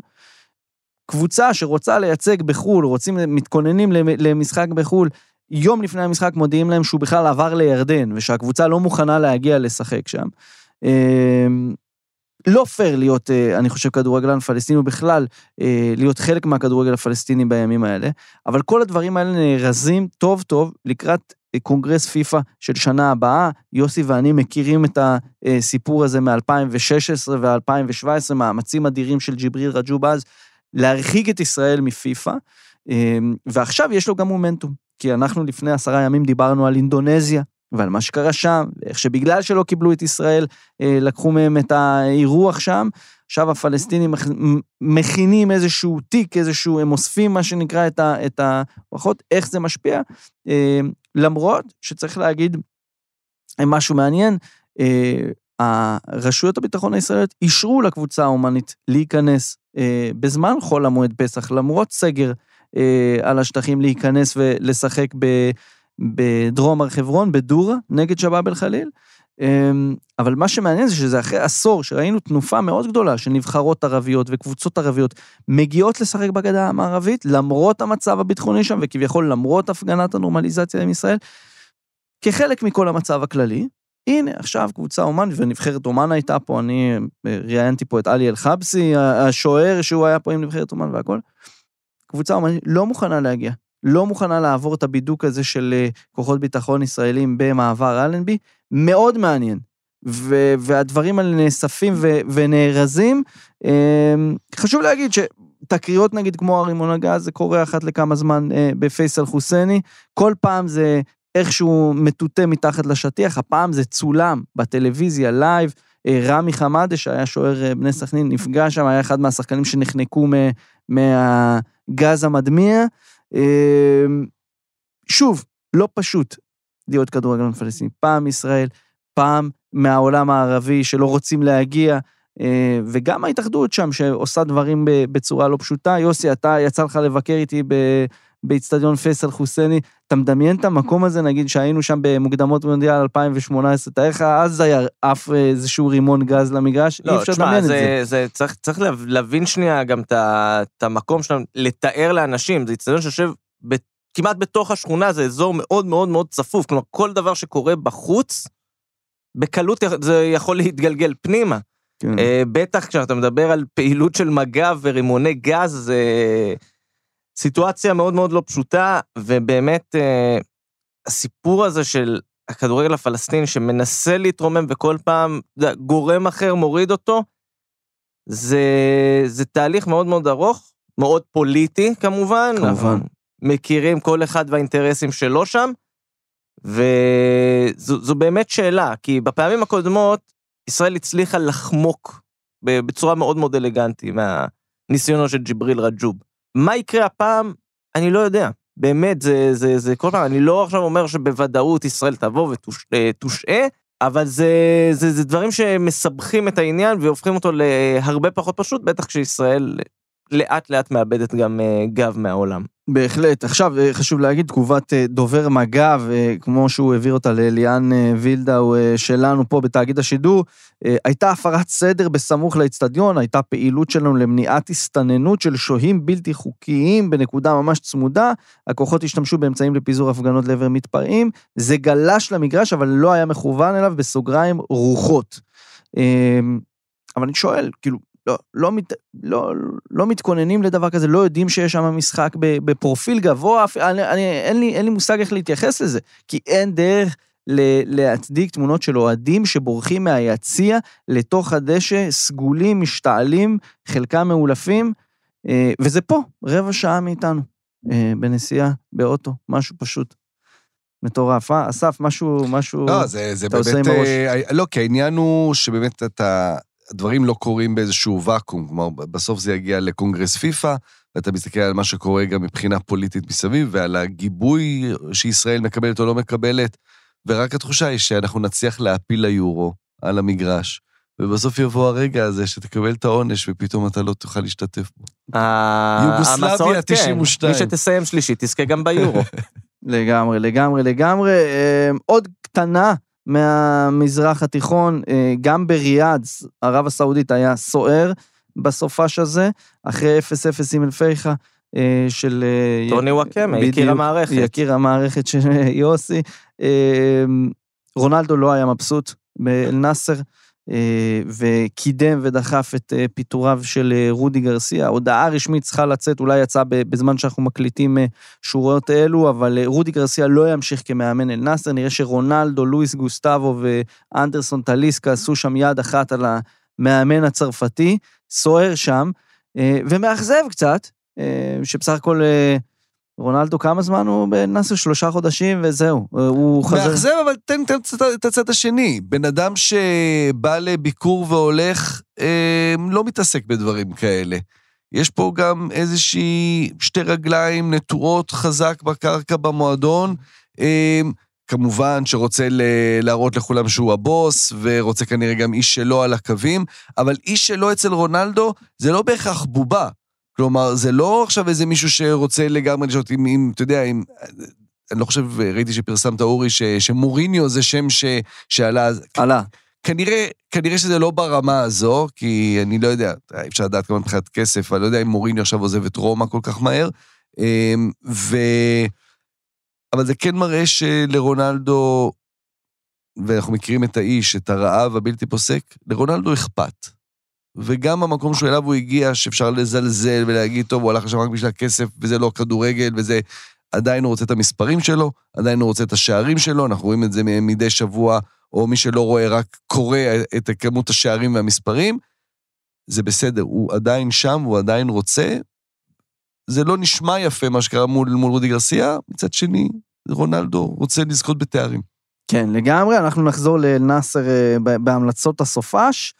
קבוצה שרוצה לייצג בחו"ל, רוצים, מתכוננים למ- למשחק בחו"ל, יום לפני המשחק מודיעים להם שהוא בכלל עבר לירדן, ושהקבוצה לא מוכנה להגיע לשחק שם. לא פייר להיות, אה, אני חושב, כדורגלן פלסטיני, ובכלל אה, להיות חלק מהכדורגל הפלסטיני בימים האלה, אבל כל הדברים האלה נארזים טוב טוב לקראת קונגרס פיפ"א של שנה הבאה. יוסי ואני מכירים את הסיפור הזה מ-2016 ו-2017, מאמצים אדירים של ג'יבריל רג'וב אז, להרחיק את ישראל מפיפ"א, ועכשיו יש לו גם מומנטום, כי אנחנו לפני עשרה ימים דיברנו על אינדונזיה, ועל מה שקרה שם, ואיך שבגלל שלא קיבלו את ישראל, לקחו מהם את האירוח שם. עכשיו הפלסטינים מכינים איזשהו תיק, איזשהו, הם אוספים מה שנקרא את הברכות, איך זה משפיע. למרות שצריך להגיד משהו מעניין, רשויות הביטחון הישראליות אישרו לקבוצה ההומנית להיכנס בזמן חול המועד פסח, למרות סגר על השטחים, להיכנס ולשחק בדרום הר חברון, בדורה, נגד שבאב אל-חליל. אבל מה שמעניין זה שזה אחרי עשור שראינו תנופה מאוד גדולה של נבחרות ערביות וקבוצות ערביות מגיעות לשחק בגדה המערבית, למרות המצב הביטחוני שם, וכביכול למרות הפגנת הנורמליזציה עם ישראל, כחלק מכל המצב הכללי. הנה, עכשיו קבוצה אומן, ונבחרת אומן הייתה פה, אני ראיינתי פה את עלי אל-חבסי, השוער שהוא היה פה עם נבחרת אומן והכל. קבוצה עומאנית לא מוכנה להגיע, לא מוכנה לעבור את הבידוק הזה של כוחות ביטחון ישראלים במעבר אלנבי, מאוד מעניין. ו- והדברים האלה נאספים ו- ונארזים. חשוב להגיד שתקריות נגיד כמו הרימון הגז, זה קורה אחת לכמה זמן בפייסל חוסייני, כל פעם זה איכשהו מטואטא מתחת לשטיח, הפעם זה צולם בטלוויזיה live. רמי חמאדה, שהיה שוער בני סכנין, נפגע שם, היה אחד מהשחקנים שנחנקו מהגז המדמיע. שוב, לא פשוט להיות כדורגלן פלסטיני. פעם ישראל, פעם מהעולם הערבי שלא רוצים להגיע, וגם ההתאחדות שם שעושה דברים בצורה לא פשוטה. יוסי, אתה יצא לך לבקר איתי באיצטדיון פייסל חוסייני, אתה מדמיין את המקום הזה, נגיד שהיינו שם במוקדמות מונדיאל 2018, תאר לך, אז היה עף איזשהו רימון גז למגרש, לא, אי אפשר תשמע, לדמיין את זה, זה. זה צריך, צריך להבין שנייה גם את המקום שלנו, לתאר לאנשים, זה איצטדיון שיושב ב- כמעט בתוך השכונה, זה אזור מאוד מאוד מאוד צפוף, כלומר, כל דבר שקורה בחוץ, בקלות זה יכול להתגלגל פנימה. כן. אה, בטח כשאתה מדבר על פעילות של מג"ב ורימוני גז, זה סיטואציה מאוד מאוד לא פשוטה, ובאמת אה, הסיפור הזה של הכדורגל הפלסטיני שמנסה להתרומם וכל פעם גורם אחר מוריד אותו, זה, זה תהליך מאוד מאוד ארוך, מאוד פוליטי כמובן. כמובן. מכירים כל אחד והאינטרסים שלו שם, וזו באמת שאלה, כי בפעמים הקודמות ישראל הצליחה לחמוק בצורה מאוד מאוד אלגנטי מהניסיונו של ג'יבריל רג'וב. מה יקרה הפעם? אני לא יודע. באמת, זה, זה, זה כל פעם, אני לא עכשיו אומר שבוודאות ישראל תבוא ותושעה, אבל זה, זה, זה דברים שמסבכים את העניין והופכים אותו להרבה פחות פשוט, בטח כשישראל לאט לאט מאבדת גם אה, גב מהעולם. בהחלט. עכשיו, אה, חשוב להגיד, תגובת אה, דובר מג"ב, כמו שהוא העביר אותה לאליאן וילדאו שלנו פה בתאגיד השידור, הייתה הפרת סדר בסמוך לאצטדיון, הייתה פעילות שלנו למניעת הסתננות של שוהים בלתי חוקיים בנקודה ממש צמודה, הכוחות השתמשו באמצעים לפיזור הפגנות לעבר מתפרעים, זה גלש למגרש, אבל לא היה מכוון אליו, בסוגריים, רוחות. אה, אבל אני שואל, כאילו, לא, לא, מת, לא, לא מתכוננים לדבר כזה, לא יודעים שיש שם משחק בפרופיל גבוה, אני, אני, אין, לי, אין לי מושג איך להתייחס לזה, כי אין דרך ל, להצדיק תמונות של אוהדים שבורחים מהיציע לתוך הדשא, סגולים, משתעלים, חלקם מאולפים, אה, וזה פה, רבע שעה מאיתנו, אה, בנסיעה, באוטו, משהו פשוט. מטורף, אה? אסף, משהו, משהו... לא, זה, זה אתה עושה באמת... עם הראש. אה, לא, כי העניין הוא שבאמת אתה... הדברים לא קורים באיזשהו ואקום, כלומר, בסוף זה יגיע לקונגרס פיפא, ואתה מסתכל על מה שקורה גם מבחינה פוליטית מסביב, ועל הגיבוי שישראל מקבלת או לא מקבלת, ורק התחושה היא שאנחנו נצליח להפיל ליורו על המגרש, ובסוף יבוא הרגע הזה שתקבל את העונש, ופתאום אתה לא תוכל להשתתף בו. יוגוסלביה, המסורת, כן, 92. מי שתסיים שלישית תזכה גם ביורו. לגמרי, לגמרי, לגמרי. אה, עוד קטנה מהמזרח התיכון, אה, גם בריאד, ערב הסעודית היה סוער בסופש הזה, אחרי 0-0 עם אל-פייחה. אה, של... אה, טוני וואקמה, יקיר המערכת. יקיר המערכת של יוסי. אה, רונלדו לא היה מבסוט באל-נאסר, וקידם ודחף את אה, פיטוריו של אה, רודי גרסיה. הודעה רשמית צריכה לצאת, אולי יצאה בזמן שאנחנו מקליטים אה, שורות אלו, אבל אה, רודי גרסיה לא ימשיך כמאמן אל נאסר, נראה שרונלדו, לואיס גוסטבו ואנדרסון טליסקה עשו שם יד אחת על המאמן הצרפתי, סוער שם, אה, ומאכזב קצת, אה, שבסך הכל אה, רונלדו כמה זמן הוא בנאסר? שלושה חודשים וזהו, הוא חוזר. מאכזב, אבל תן תן את הצד השני. בן אדם שבא לביקור והולך, אה, לא מתעסק בדברים כאלה. יש פה גם איזושהי שתי רגליים נטועות חזק בקרקע במועדון. אה, כמובן שרוצה ל- להראות לכולם שהוא הבוס, ורוצה כנראה גם איש שלו על הקווים, אבל איש שלו אצל רונלדו זה לא בהכרח בובה. כלומר, זה לא עכשיו איזה מישהו שרוצה לגמרי לשאול, אם, אם, אתה יודע, אם... אני לא חושב, ראיתי שפרסמת, אורי, ש, שמוריניו זה שם ש, שעלה. עלה. כנראה, כנראה שזה לא ברמה הזו, כי אני לא יודע, אי אפשר לדעת כמה מבחינת כסף, אני לא יודע אם מוריניו עכשיו עוזב את רומא כל כך מהר. אמ, ו... אבל זה כן מראה שלרונלדו, ואנחנו מכירים את האיש, את הרעב הבלתי פוסק, לרונלדו אכפת. וגם המקום שהוא אליו הוא הגיע, שאפשר לזלזל ולהגיד, טוב, הוא הלך לשם רק בשביל הכסף, וזה לא כדורגל, וזה... עדיין הוא רוצה את המספרים שלו, עדיין הוא רוצה את השערים שלו, אנחנו רואים את זה מדי שבוע, או מי שלא רואה רק קורא את כמות השערים והמספרים. זה בסדר, הוא עדיין שם, הוא עדיין רוצה. זה לא נשמע יפה מה שקרה מול, מול רודי גרסיה, מצד שני, רונלדו רוצה לזכות בתארים. כן, לגמרי, אנחנו נחזור לנאסר אה, בהמלצות הסופש,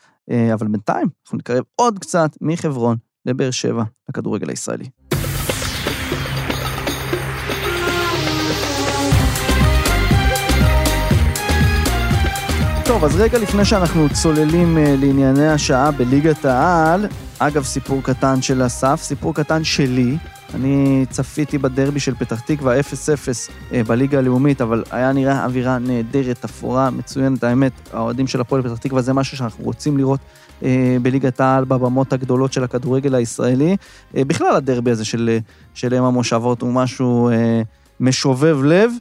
אבל בינתיים אנחנו נקרב עוד קצת מחברון לבאר שבע, לכדורגל הישראלי. טוב, אז רגע לפני שאנחנו צוללים אה, לענייני השעה בליגת העל, אגב, סיפור קטן של אסף, סיפור קטן שלי. אני צפיתי בדרבי של פתח תקווה 0-0 אה, בליגה הלאומית, אבל היה נראה אווירה נהדרת, אפורה, מצוינת. האמת, האוהדים של הפועל פתח תקווה זה משהו שאנחנו רוצים לראות אה, בליגת העל, בבמות הגדולות של הכדורגל הישראלי. אה, בכלל, הדרבי הזה של, של אם המושבות הוא משהו משובב לב.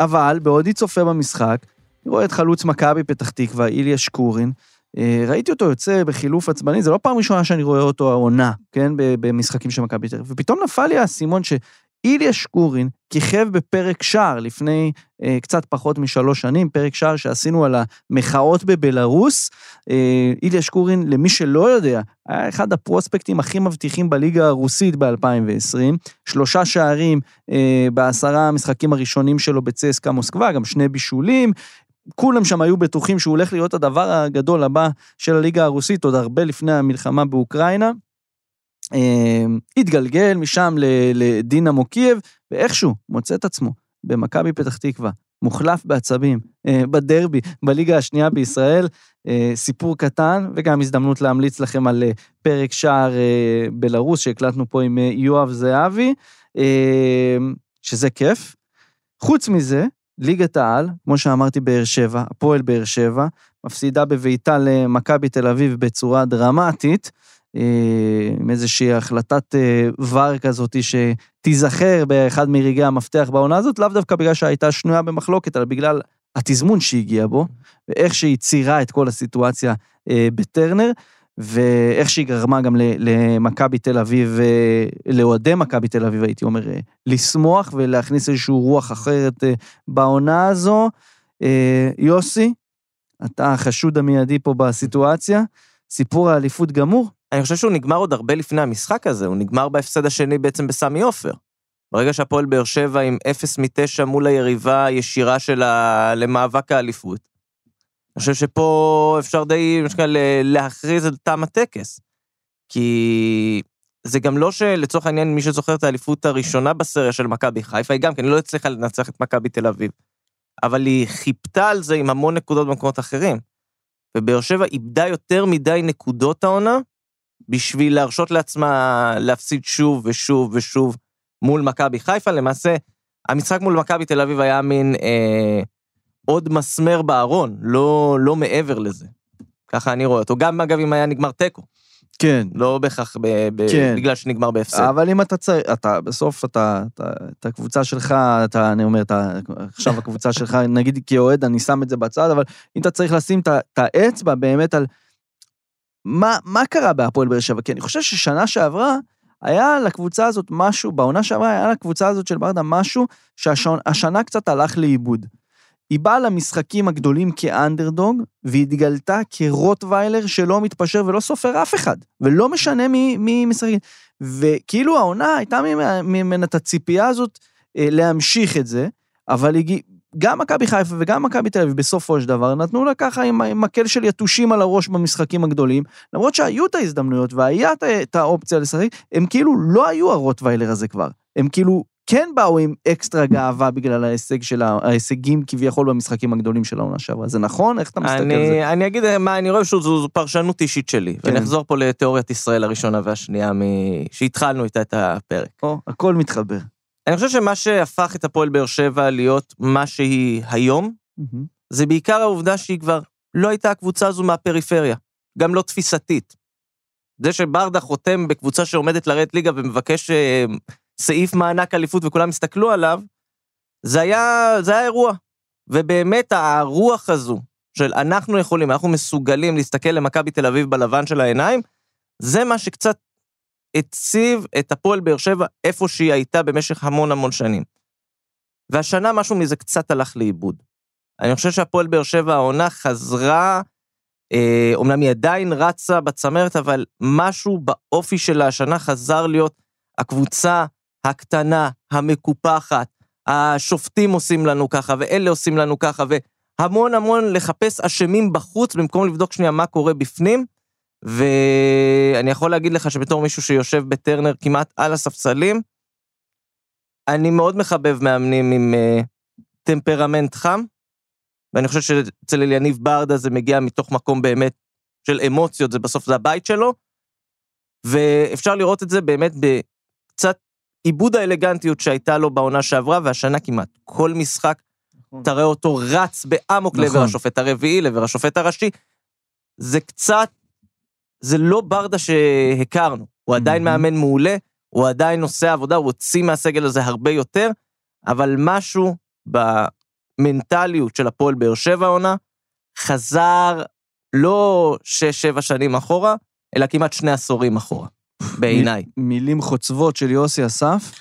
אבל בעודי צופה במשחק, אני רואה את חלוץ מכבי פתח תקווה, איליה שקורין. אה, ראיתי אותו יוצא בחילוף עצבני, זו לא פעם ראשונה שאני רואה אותו העונה, כן, במשחקים של מכבי תל אביב. ופתאום נפל לי האסימון שאיליה שקורין כיכב בפרק שער לפני אה, קצת פחות משלוש שנים, פרק שער שעשינו על המחאות בבלארוס. אה, איליה שקורין, למי שלא יודע, היה אחד הפרוספקטים הכי מבטיחים בליגה הרוסית ב-2020. שלושה שערים אה, בעשרה המשחקים הראשונים שלו בצסקה מוסקבה, גם שני בישולים. כולם שם היו בטוחים שהוא הולך להיות הדבר הגדול הבא של הליגה הרוסית, עוד הרבה לפני המלחמה באוקראינה. אה, התגלגל משם לדינמו קייב, ואיכשהו מוצא את עצמו במכבי פתח תקווה, מוחלף בעצבים, אה, בדרבי, בליגה השנייה בישראל. אה, סיפור קטן, וגם הזדמנות להמליץ לכם על אה, פרק שער בלרוס שהקלטנו פה עם יואב זהבי, שזה כיף. חוץ מזה, ליגת העל, כמו שאמרתי, באר שבע, הפועל באר שבע, מפסידה בביתה למכבי תל אביב בצורה דרמטית, אה, עם איזושהי החלטת אה, ור כזאת שתיזכר באחד מרגעי המפתח בעונה הזאת, לאו דווקא בגלל שהייתה שנויה במחלוקת, אלא בגלל התזמון שהגיע בו, ואיך שהיא ציירה את כל הסיטואציה אה, בטרנר, ואיך שהיא גרמה גם למכבי תל אביב, אה, לאוהדי מכבי תל אביב, הייתי אומר, אה, לשמוח ולהכניס איזושהי רוח אחרת אה, בעונה הזו. יוסי, אתה החשוד המיידי פה בסיטואציה, סיפור האליפות גמור? אני חושב שהוא נגמר עוד הרבה לפני המשחק הזה, הוא נגמר בהפסד השני בעצם בסמי עופר. ברגע שהפועל באר שבע עם 0 מ-9 מול היריבה הישירה שלה למאבק האליפות. אני חושב שפה אפשר די, מה שנקרא, להכריז על תם הטקס. כי זה גם לא שלצורך העניין, מי שזוכר את האליפות הראשונה בסריה של מכבי חיפה, היא גם כן לא הצליחה לנצח את מכבי תל אביב. אבל היא חיפתה על זה עם המון נקודות במקומות אחרים. ובאר שבע איבדה יותר מדי נקודות העונה, בשביל להרשות לעצמה להפסיד שוב ושוב ושוב מול מכבי חיפה. למעשה, המשחק מול מכבי תל אביב היה מין אה, עוד מסמר בארון, לא, לא מעבר לזה. ככה אני רואה אותו. גם, אגב, אם היה נגמר תיקו. כן. לא בהכרח ב- ב- כן. בגלל שנגמר בהפסד. אבל אם אתה צריך, אתה, בסוף אתה, אתה, את הקבוצה שלך, אתה, אני אומר, אתה, עכשיו הקבוצה שלך, נגיד כאוהד, אני שם את זה בצד, אבל אם אתה צריך לשים את האצבע באמת על מה, מה קרה בהפועל באר שבע, כי אני חושב ששנה שעברה, היה לקבוצה הזאת משהו, בעונה שעברה היה לקבוצה הזאת של ברדה משהו שהשנה קצת הלך לאיבוד. היא באה למשחקים הגדולים כאנדרדוג, והתגלתה כרוטוויילר שלא מתפשר ולא סופר אף אחד, ולא משנה מי, מי משחק. וכאילו העונה הייתה ממנה- את הציפייה הזאת אה, להמשיך את זה, אבל הגיע, גם מכבי חיפה וגם מכבי תל אביב בסופו של דבר נתנו לה ככה עם, מקל של יתושים על הראש במשחקים הגדולים, למרות שהיו את ההזדמנויות והיה את האופציה לשחק, הם כאילו לא היו הרוטוויילר הזה כבר. הם כאילו כן באו עם אקסטרה גאווה בגלל ההישג של ההישגים כביכול במשחקים הגדולים של העונה שעברה. זה נכון? איך אתה מסתכל על זה? אני, אני אגיד מה אני רואה, שוב, זו, זו פרשנות אישית שלי. כן. ואני אחזור פה לתיאוריית ישראל הראשונה והשנייה, מ... שהתחלנו איתה את הפרק. או, הכל מתחבר. אני חושב שמה שהפך את הפועל באר שבע להיות מה שהיא היום, זה בעיקר העובדה שהיא כבר לא הייתה הקבוצה הזו מהפריפריה, גם לא תפיסתית. זה שברדה חותם בקבוצה שעומדת לרדת ליגה ומבקש אה, סעיף מענק אליפות וכולם הסתכלו עליו, זה היה, זה היה אירוע. ובאמת הרוח הזו של אנחנו יכולים, אנחנו מסוגלים להסתכל למכבי תל אביב בלבן של העיניים, זה מה שקצת הציב את הפועל באר שבע איפה שהיא הייתה במשך המון המון שנים. והשנה משהו מזה קצת הלך לאיבוד. אני חושב שהפועל באר שבע העונה חזרה, אה, אומנם היא עדיין רצה בצמרת, אבל משהו באופי שלה השנה חזר להיות הקבוצה הקטנה, המקופחת, השופטים עושים לנו ככה, ואלה עושים לנו ככה, והמון המון לחפש אשמים בחוץ, במקום לבדוק שנייה מה קורה בפנים. ואני יכול להגיד לך שבתור מישהו שיושב בטרנר כמעט על הספסלים, אני מאוד מחבב מאמנים עם uh, טמפרמנט חם, ואני חושב שאצל אליניב ברדה זה מגיע מתוך מקום באמת של אמוציות, זה בסוף זה הבית שלו, ואפשר לראות את זה באמת עיבוד האלגנטיות שהייתה לו בעונה שעברה, והשנה כמעט כל משחק, נכון. תראה אותו רץ באמוק נכון. לעבר השופט הרביעי, לעבר השופט הראשי. זה קצת, זה לא ברדה שהכרנו, הוא עדיין מהמם. מאמן מעולה, הוא עדיין עושה עבודה, הוא הוציא מהסגל הזה הרבה יותר, אבל משהו במנטליות של הפועל באר שבע העונה, חזר לא שש-שבע שנים אחורה, אלא כמעט שני עשורים אחורה, בעיניי. מילים חוצבות של יוסי אסף.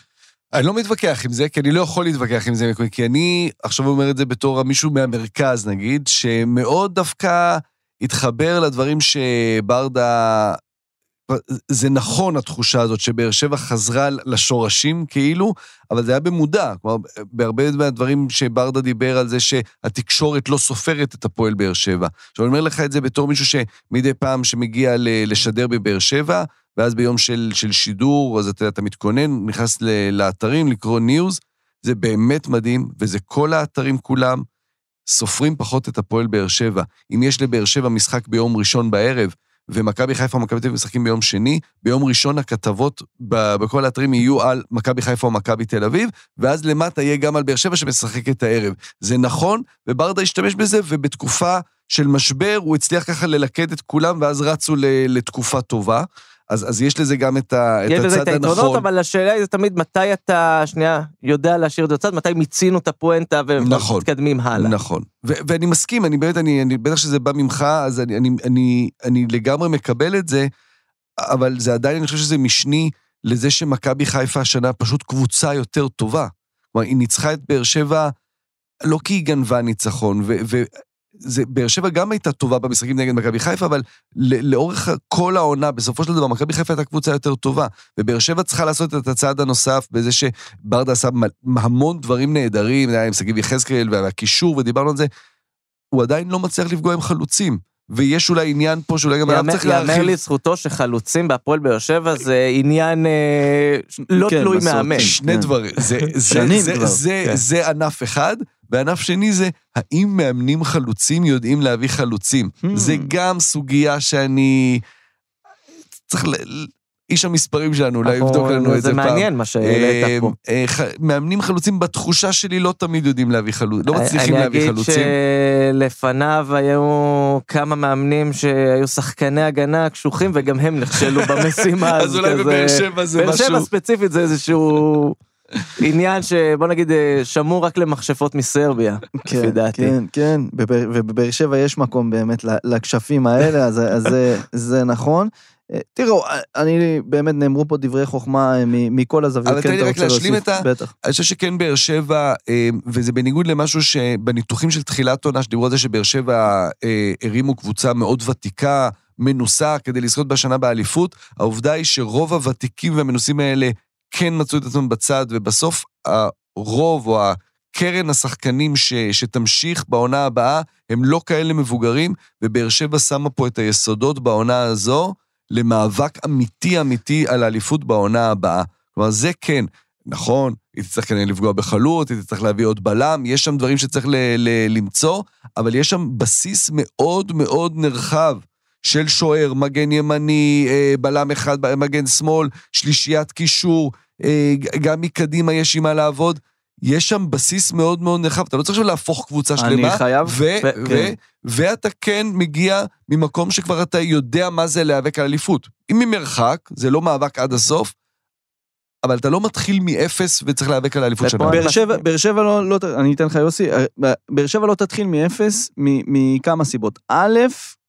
אני לא מתווכח עם זה, כי אני לא יכול להתווכח עם זה, כי אני עכשיו אומר את זה בתור מישהו מהמרכז, נגיד, שמאוד דווקא התחבר לדברים שברדה... זה נכון, התחושה הזאת, שבאר שבע חזרה לשורשים כאילו, אבל זה היה במודע. כלומר, בהרבה מהדברים שברדה דיבר על זה שהתקשורת לא סופרת את הפועל באר שבע. עכשיו, אני אומר לך את זה בתור מישהו שמדי פעם שמגיע ל- לשדר בבאר שבע, ואז ביום של, של שידור, אז אתה, אתה מתכונן, נכנס לאתרים לקרוא news, זה באמת מדהים, וזה כל האתרים כולם סופרים פחות את הפועל באר שבע. אם יש לבאר שבע משחק ביום ראשון בערב, ומכבי חיפה ומכבי תל אביב משחקים ביום שני, ביום ראשון הכתבות בכל האתרים יהיו על מכבי חיפה או מכבי תל אביב, ואז למטה יהיה גם על באר שבע שמשחקת הערב. זה נכון, וברדה השתמש בזה, ובתקופה של משבר הוא הצליח ככה ללכד את כולם, ואז רצו לתקופה טובה. אז, אז יש לזה גם את, ה, את יש לזה הצד את היתרונות, הנכון. אבל השאלה היא תמיד מתי אתה, שנייה, יודע להשאיר את זה בצד, מתי מיצינו את הפואנטה נכון. ומתקדמים הלאה. נכון. ו- ואני מסכים, אני באמת, אני, אני, בטח שזה בא ממך, אז אני, אני, אני, אני לגמרי מקבל את זה, אבל זה עדיין, אני חושב שזה משני לזה שמכבי חיפה השנה פשוט קבוצה יותר טובה. כלומר, היא ניצחה את באר שבע לא כי היא גנבה ניצחון, ו... זה, באר שבע גם הייתה טובה במשחקים נגד מכבי חיפה, אבל ל- לאורך כל העונה, בסופו של דבר, מכבי חיפה הייתה קבוצה יותר טובה. ובאר שבע צריכה לעשות את הצעד הנוסף בזה שברדה עשה המון דברים נהדרים, היה עם שגיב יחזקאל והקישור, ודיברנו על זה, הוא עדיין לא מצליח לפגוע עם חלוצים. ויש אולי עניין פה שאולי גם עליו יאמר- צריך יאמר להרחיב. לזכותו שחלוצים בהפועל באר שבע זה עניין אה, לא כן, תלוי. מאמן. שני כן. דברים, זה, זה, זה, זה, כן. זה ענף אחד, וענף שני זה, האם מאמנים חלוצים יודעים להביא חלוצים? Hmm. זה גם סוגיה שאני... צריך ל... איש המספרים שלנו, אולי אנחנו- יבדוק לנו את זה זה פעם. מעניין מה שהעלית פה. אה, מאמנים חלוצים בתחושה שלי לא תמיד יודעים להביא חלוצים, לא מצליחים להביא חלוצים. אני אגיד שלפניו היו כמה מאמנים שהיו שחקני הגנה קשוחים וגם הם נכשלו במשימה. אז אולי בבאר שבע זה באר שבע משהו. ספציפית זה איזשהו עניין שבוא נגיד אה, שמור רק למכשפות מסרביה, לפי כן, דעתי. כן, כן, בבאר- ובבאר שבע יש מקום באמת לכשפים האלה, אז, אז זה, זה נכון. אה, תראו, אני באמת נאמרו פה דברי חוכמה אה, מ- מכל הזוויות. אבל כן, תן לי אתה רק רוצה להשלים להוסיף? את ה- בטח. אני חושב שכן באר שבע, אה, וזה בניגוד למשהו שבניתוחים של תחילת עונה, שדיברו על זה שבאר שבע אה, הרימו קבוצה מאוד ותיקה, מנוסה, כדי לזכות בשנה באליפות, העובדה היא שרוב הוותיקים והמנוסים האלה כן מצאו את עצמם בצד, ובסוף הרוב או הקרן השחקנים ש, שתמשיך בעונה הבאה, הם לא כאלה מבוגרים, ובאר שבע שמה פה את היסודות בעונה הזו למאבק אמיתי אמיתי על האליפות בעונה הבאה. כלומר, זה כן. נכון, היא תצטרך כנראה לפגוע בחלוץ, היא תצטרך להביא עוד בלם, יש שם דברים שצריך ל- ל- למצוא, אבל יש שם בסיס מאוד מאוד נרחב של שוער, מגן ימני, אה, בלם אחד, מגן שמאל, שלישיית קישור, אה, גם מקדימה יש עם מה לעבוד. יש שם בסיס מאוד מאוד נרחב, אתה לא צריך עכשיו להפוך קבוצה אני שלמה. חייב- ו- ו- ו- כן. ואתה כן מגיע ממקום שכבר אתה יודע מה זה להיאבק על אליפות. אם ממרחק, זה לא מאבק עד הסוף, אבל אתה לא מתחיל מאפס וצריך להיאבק על האליפות. אני באר שבע, באר שבע לא, לא, אני אתן לך יוסי, אה, באר שבע לא תתחיל מאפס מ- מכמה סיבות. א',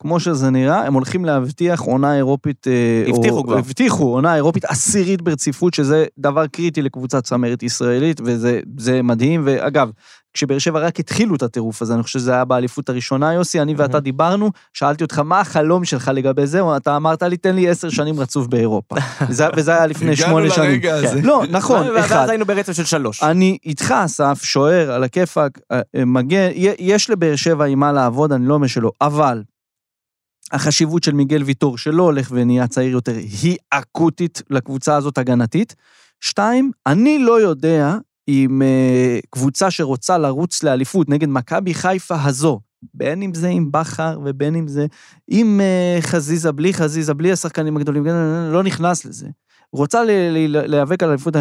כמו שזה נראה, הם הולכים להבטיח עונה אירופית... אה, הבטיחו או, כבר. הבטיחו עונה אירופית עשירית ברציפות, שזה דבר קריטי לקבוצת צמרת ישראלית, וזה זה מדהים. ואגב, כשבאר שבע רק התחילו את הטירוף הזה, אני חושב שזה היה באליפות הראשונה, יוסי, אני ואתה דיברנו, שאלתי אותך, מה החלום שלך לגבי זה? אתה אמרת לי, תן לי עשר שנים רצוף באירופה. וזה, וזה היה לפני הגענו שמונה שנים. לרגע הזה. לא, נכון, ואז אחד. היינו ברצף של שלוש. אני איתך, אסף, שוער, על הכיפאק, אה, אה, מגן, יש לבאר שבע עם מה לעבוד, אני לא אומר שלא, אבל החשיבות של מיגל ויטור, שלא הולך ונהיה צעיר יותר, היא אקוטית לקבוצה הזאת הגנתית. שתיים, אני לא יודע אם אה, קבוצה שרוצה לרוץ לאליפות נגד מכבי חיפה הזו, בין אם זה עם בכר ובין אם זה עם אה, חזיזה, בלי חזיזה, בלי השחקנים הגדולים, לא נכנס לזה. רוצה להיאבק על אליפות,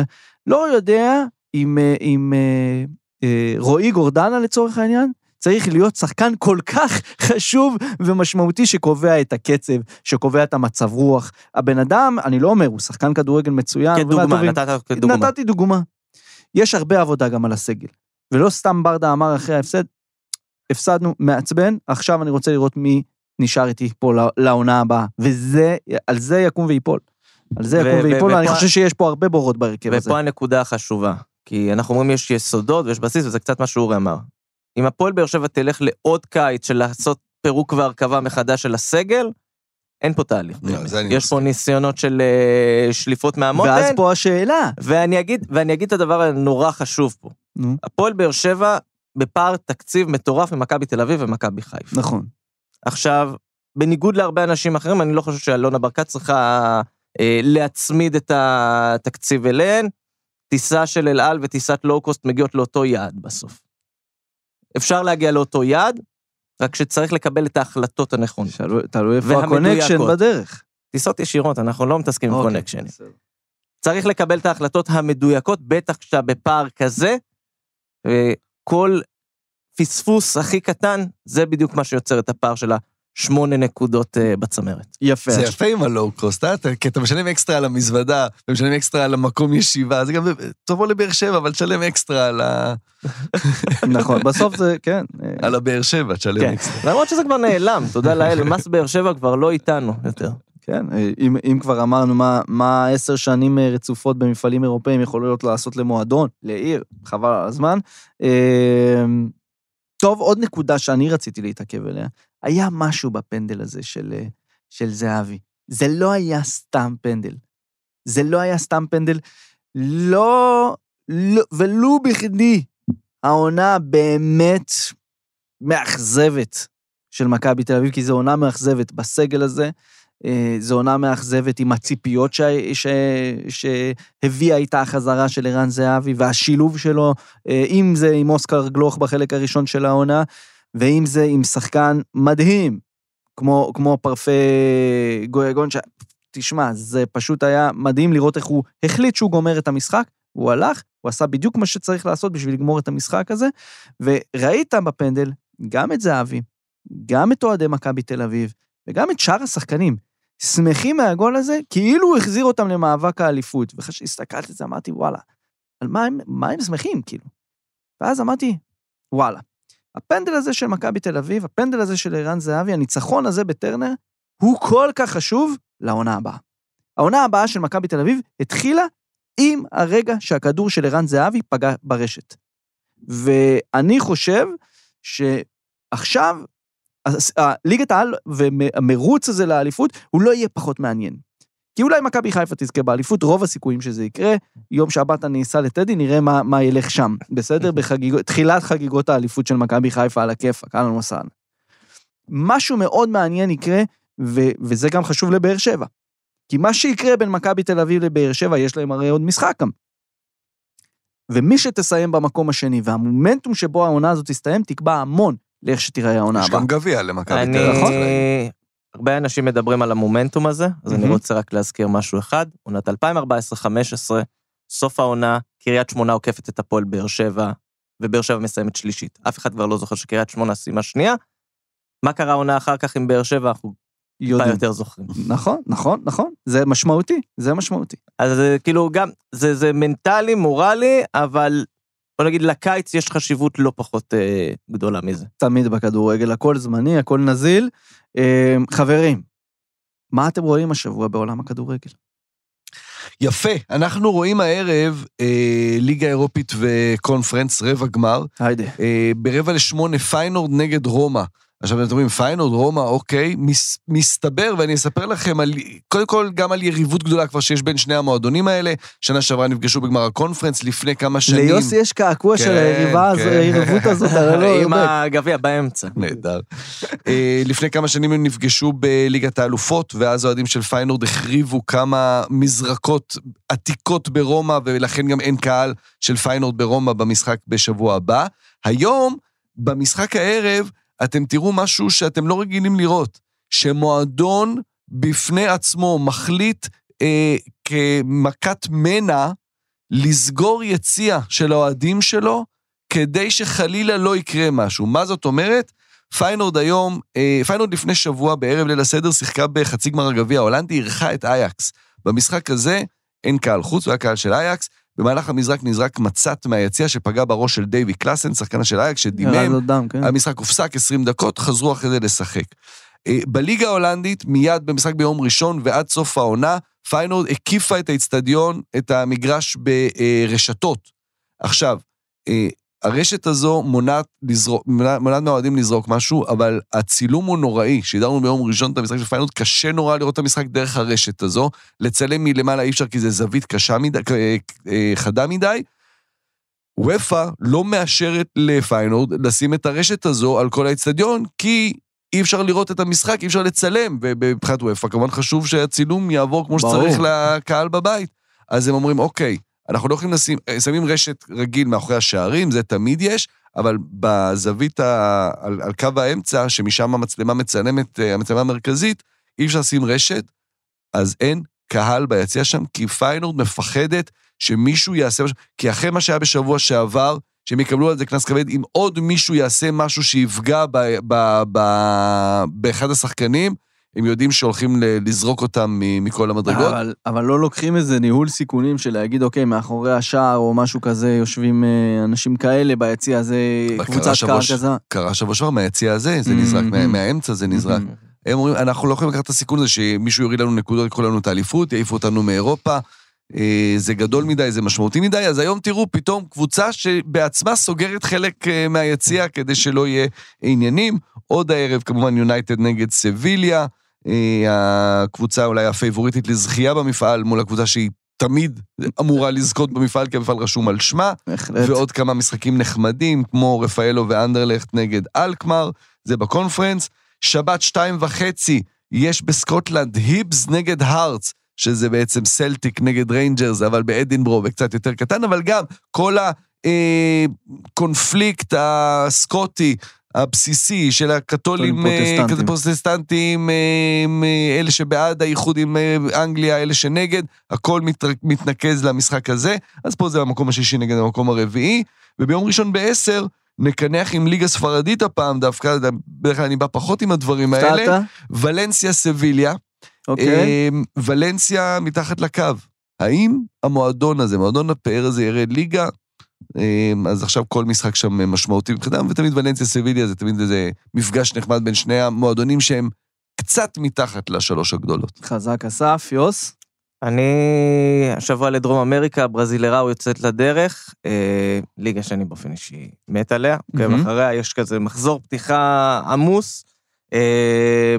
לא יודע אם, אה, אם אה, אה, רועי גורדנה לצורך העניין, צריך להיות שחקן כל כך חשוב ומשמעותי שקובע את הקצב, שקובע את המצב רוח. הבן אדם, אני לא אומר, הוא שחקן כדורגל מצוין. כדוגמה. נתת כדוגמה. נתתי דוגמה. יש הרבה עבודה גם על הסגל. ולא סתם ברדה אמר אחרי ההפסד, הפסדנו, מעצבן, עכשיו אני רוצה לראות מי נשאר איתי פה לעונה הבאה. וזה, על זה יקום ויפול. על זה יקום ויפול, ופה- חושב שיש פה הרבה בורות בהרכב הזה. ופה הנקודה החשובה, כי אנחנו אומרים יש יסודות ויש בסיס, וזה קצת מה שאורי אמר. אם הפועל באר שבע תלך לעוד קיץ של לעשות פירוק והרכבה מחדש של הסגל, אין פה תהליך. לא, יש פה מסכים. ניסיונות של אה, שליפות מהמותן, ואז פה השאלה. ואני אגיד, ואני אגיד את הדבר הנורא חשוב פה. הפועל באר שבע בפער תקציב מטורף ממכבי תל אביב ומכבי חיפה. נכון. עכשיו, בניגוד להרבה אנשים אחרים, אני לא חושב שאלונה ברקת צריכה אה, להצמיד את התקציב אליהן. טיסה של אל על וטיסת לואו-קוסט מגיעות לאותו יעד בסוף. אפשר להגיע לאותו יעד, רק שצריך לקבל את ההחלטות הנכונות. תלוי איפה. ה connection בדרך. טיסות ישירות, אנחנו לא מתעסקים עם אוקיי, קונקשנים. בסדר. צריך לקבל את ההחלטות המדויקות, בטח כשאתה בפער כזה, וכל פספוס הכי קטן, זה בדיוק מה שיוצר את הפער של השמונה נקודות אה, בצמרת. יפה. זה יפה עם ה low cost, אה? כי אתה משלם אקסטרה על המזוודה, ומשלם אקסטרה על המקום ישיבה, זה גם, תבוא לבאר שבע, אבל תשלם אקסטרה על ה- נכון, בסוף זה, כן. אה, על הבאר שבע, תשלם כן, אקסטרה. למרות שזה כבר נעלם, תודה לאל, מס באר שבע כבר לא איתנו יותר. כן, אה, אם, אם כבר אמרנו מה, מה עשר שנים אה, רצופות במפעלים אירופאים יכולות לעשות למועדון, לעיר, חבל על הזמן. אה, טוב, עוד נקודה שאני רציתי להתעכב עליה, היה משהו בפנדל הזה של, אה, של זהבי. זה לא היה סתם פנדל. זה לא היה סתם פנדל. לא, לא ולו בכדי, העונה באמת מאכזבת של מכבי תל אביב, כי זו עונה מאכזבת בסגל הזה. אה, זו עונה מאכזבת עם הציפיות ש... ש... שהביאה איתה החזרה של ערן זהבי והשילוב שלו, אה, אם זה עם אוסקר גלוך בחלק הראשון של העונה, ואם זה עם שחקן מדהים, כמו, כמו פרפה גויגון, ש... תשמע, זה פשוט היה מדהים לראות איך הוא החליט שהוא גומר את המשחק, הוא הלך, הוא עשה בדיוק מה שצריך לעשות בשביל לגמור את המשחק הזה, וראית בפנדל גם את זהבי, גם את אוהדי מכבי תל אביב, וגם את שאר השחקנים. שמחים מהגול הזה, כאילו הוא החזיר אותם למאבק האליפות. ואחרי שהסתכלתי על זה, אמרתי, וואלה, על מה הם, מה הם שמחים, כאילו? ואז אמרתי, וואלה, הפנדל הזה של מכבי תל אביב, הפנדל הזה של ערן זהבי, הניצחון הזה בטרנר, הוא כל כך חשוב לעונה הבאה. העונה הבאה של מכבי תל אביב התחילה עם הרגע שהכדור של ערן זהבי פגע ברשת. ואני חושב שעכשיו, ליגת העל והמרוץ הזה לאליפות, הוא לא יהיה פחות מעניין. כי אולי מכבי חיפה תזכה באליפות, רוב הסיכויים שזה יקרה. יום שבת אני אסע לטדי, נראה מה, מה ילך שם, בסדר? בחגיגות, תחילת חגיגות האליפות של מכבי חיפה על הכיפאק, אהלן וסהלן. משהו מאוד מעניין יקרה, ו, וזה גם חשוב לבאר שבע. כי מה שיקרה בין מכבי תל אביב לבאר שבע, יש להם הרי עוד משחק גם. ומי שתסיים במקום השני, והמומנטום שבו העונה הזאת תסתיים, תקבע המון לאיך שתיראה העונה יש הבאה. גם גביע למכבי. תל אביב. הרבה אנשים מדברים על המומנטום הזה, אז אני מהמם. רוצה רק להזכיר משהו אחד. עונת 2014-2015, סוף העונה, קריית שמונה עוקפת את הפועל באר שבע, ובאר שבע מסיימת שלישית. אף אחד כבר לא זוכר שקריית שמונה סיימה שנייה. מה קרה העונה אחר כך עם באר שבע, אנחנו יודעים. יותר זוכרים. נכון, נכון, נכון. זה משמעותי, זה משמעותי. אז זה כאילו גם, זה, זה מנטלי, מורלי, אבל בוא נגיד לקיץ יש חשיבות לא פחות אה, גדולה מזה. תמיד בכדורגל, הכל זמני, הכל נזיל. אה, חברים, מה אתם רואים השבוע בעולם הכדורגל? יפה, אנחנו רואים הערב אה, ליגה אירופית וקונפרנס, רבע גמר. היידה. אה, ברבע לשמונה פיינורד נגד רומא. עכשיו אתם אומרים, פיינורד, רומא, אוקיי, מס, מסתבר, ואני אספר לכם, על, קודם כל גם על יריבות גדולה כבר שיש בין שני המועדונים האלה. שנה שעברה נפגשו בגמר הקונפרנס, לפני כמה שנים. ליוסי יש קעקוע של כן, היריבה הזו, כן. היריבות הזאת, הרי לא... עם באמת. הגביע באמצע. נהדר. אה, לפני כמה שנים הם נפגשו בליגת האלופות, ואז האוהדים של פיינורד החריבו כמה מזרקות עתיקות ברומא, ולכן גם אין קהל של פיינורד ברומא במשחק בשבוע הבא. היום, במשחק הערב, אתם תראו משהו שאתם לא רגילים לראות, שמועדון בפני עצמו מחליט אה, כמכת מנע לסגור יציע של האוהדים שלו, כדי שחלילה לא יקרה משהו. מה זאת אומרת? פיינורד היום, אה, פיינורד לפני שבוע בערב ליל הסדר שיחקה בחצי גמר הגביע ההולנדי, אירחה את אייקס. במשחק הזה אין קהל חוץ, הוא היה קהל של אייקס. במהלך המשחק נזרק מצת מהיציע שפגע בראש של דייווי קלאסן, שחקנה של אייקס, ירד שדימם. לו דם, כן. המשחק הופסק 20 דקות, חזרו אחרי זה לשחק. אה, בליגה ההולנדית, מיד במשחק ביום ראשון ועד סוף העונה, פיינורד הקיפה את האיצטדיון, את המגרש ברשתות. עכשיו, אה, הרשת הזו מונעת לזרוק, מונעת מהאוהדים לזרוק משהו, אבל הצילום הוא נוראי. שידרנו ביום ראשון את המשחק של פיינורד, קשה נורא לראות את המשחק דרך הרשת הזו. לצלם מלמעלה אי אפשר כי זה זווית קשה מדי, אה, אה, חדה מדי. וופא לא מאשרת לפיינורד לשים את הרשת הזו על כל האצטדיון, כי אי אפשר לראות את המשחק, אי אפשר לצלם, ומבחינת וופא כמובן חשוב שהצילום יעבור כמו ברור. שצריך לקהל בבית. אז הם אומרים, אוקיי, אנחנו לא יכולים לשים, שמים רשת רגיל מאחורי השערים, זה תמיד יש, אבל בזווית, ה, על, על קו האמצע, שמשם המצלמה מצלמת, אה, המצלמה המרכזית, אי אפשר לשים רשת, אז אין קהל ביציע שם, כי פיינורד מפחדת שמישהו יעשה משהו, כי אחרי מה שהיה בשבוע שעבר, שהם יקבלו על זה קנס כבד, אם עוד מישהו יעשה משהו שיפגע ב, ב, ב, באחד השחקנים, הם יודעים שהולכים לזרוק אותם מכל המדרגות. אבל, אבל לא לוקחים איזה ניהול סיכונים של להגיד, אוקיי, מאחורי השער או משהו כזה יושבים אה, אנשים כאלה ביציע הזה, קבוצת קהל כזה. קרה שבוע שעבר, מהיציע הזה, זה. נזרק, מה- מהאמצע זה נזרק. Mhm. הם אומרים, אנחנו לא יכולים לקחת את הסיכון הזה שמישהו יוריד לנו נקודות, יקחו לנו את האליפות, יעיפו אותנו מאירופה. אה, זה גדול מדי, זה משמעותי מדי, אז היום תראו פתאום קבוצה שבעצמה סוגרת חלק אה, מהיציע כדי שלא יהיה עניינים. עוד הערב כמובן יונייטד נגד סביליה, אה, הקבוצה אולי הפייבוריטית לזכייה במפעל מול הקבוצה שהיא תמיד אמורה לזכות במפעל, כי המפעל רשום על שמה. בהחלט. ועוד כמה משחקים נחמדים, כמו רפאלו ואנדרלכט נגד אלקמר, זה בקונפרנס. שבת שתיים וחצי, יש בסקוטלנד היבס נגד הארטס, שזה בעצם סלטיק נגד ריינג'רס, אבל באדינברו וקצת יותר קטן, אבל גם כל הקונפליקט הסקוטי, הבסיסי של הקתולים, אה, פרוטסטנטים. פרוטסטנטים, אה, אה, אלה שבעד האיחוד עם אנגליה, אלה שנגד, הכל מת, מתנקז למשחק הזה. אז פה זה המקום השישי נגד המקום הרביעי, וביום ראשון בעשר נקנח עם ליגה ספרדית הפעם דווקא, בדרך כלל אני בא פחות עם הדברים האלה. ולנסיה סביליה. אוקיי. ולנסיה מתחת לקו. האם המועדון הזה, מועדון הפאר הזה ירד ליגה? אמ, אז עכשיו כל משחק שם משמעותי מבחינתם, ותמיד ולנסיה סביליה זה תמיד איזה מפגש נחמד בין שני המועדונים שהם קצת מתחת לשלוש הגדולות. חזק אסף, יוס. אני השבוע לדרום אמריקה, ברזילראו יוצאת לדרך, אה, ליגה שאני באופן אישי מת עליה, עוקב מהמם. אחריה, יש כזה מחזור פתיחה עמוס. אה,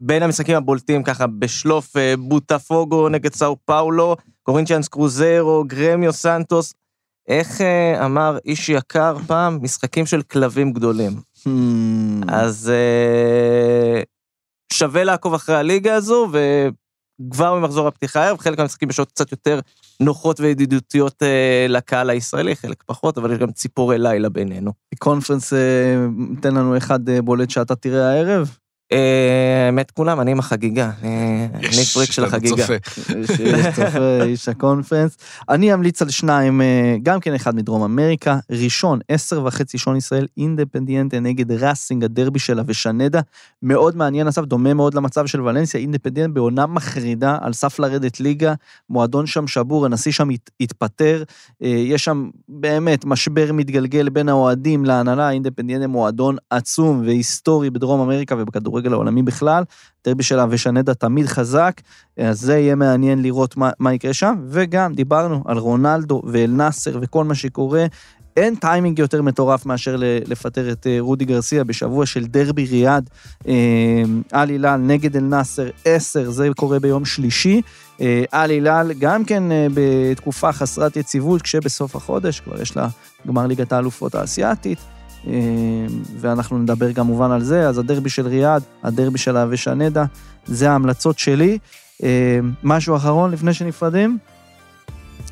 בין המשחקים הבולטים ככה בשלוף אה, בוטפוגו נגד סאו פאולו, קורינצ'יאנס קרוזרו, גרמיו סנטוס. איך אה, אמר איש יקר פעם? משחקים של כלבים גדולים. Hmm. אז אה, שווה לעקוב אחרי הליגה הזו, וכבר ממחזור הפתיחה הערב, חלק מהמשחקים בשעות קצת יותר נוחות וידידותיות אה, לקהל הישראלי, חלק פחות, אבל יש גם ציפורי לילה בינינו. קונפרנס, תן לנו אחד בולט שאתה תראה הערב. אה, האמת כולם, אני עם החגיגה, אני אני פריק של החגיגה. צופה. איש הקונפרנס. אני אמליץ על שניים, אה, גם כן אחד מדרום אמריקה. ראשון, עשר וחצי שעון ישראל, אינדפנדיאנטה נגד ראסינג, הדרבי של אבז'נדה. מאוד מעניין, אסף, דומה מאוד למצב של ולנסיה, אינדפנדיאנט בעונה מחרידה, על סף לרדת ליגה, מועדון שם שבור, הנשיא שם הת- התפטר. אה, יש שם באמת משבר מתגלגל בין האוהדים להנהלה, אינדפנדיאנט מועדון עצום והיסטורי בדרום אמריקה ובכדורגל העולמי בכלל. דרבי שלה ושנדה תמיד חזק, אז זה יהיה מעניין לראות מה, מה יקרה שם, וגם דיברנו על רונלדו ואל נאסר וכל מה שקורה. אין טיימינג יותר מטורף מאשר לפטר את אה, רודי גרסיה בשבוע של דרבי ריאד. אה, אל הילל נגד אל נאסר 10, זה קורה ביום שלישי. אה, אל הילל גם כן אה, בתקופה חסרת יציבות, כשבסוף החודש כבר יש לה גמר ליגת האלופות האסייתית. אה, ואנחנו נדבר כמובן על זה, אז הדרבי של ריאד, הדרבי של אהבה שנדה, זה ההמלצות שלי. אה, משהו אחרון לפני שנפרדים?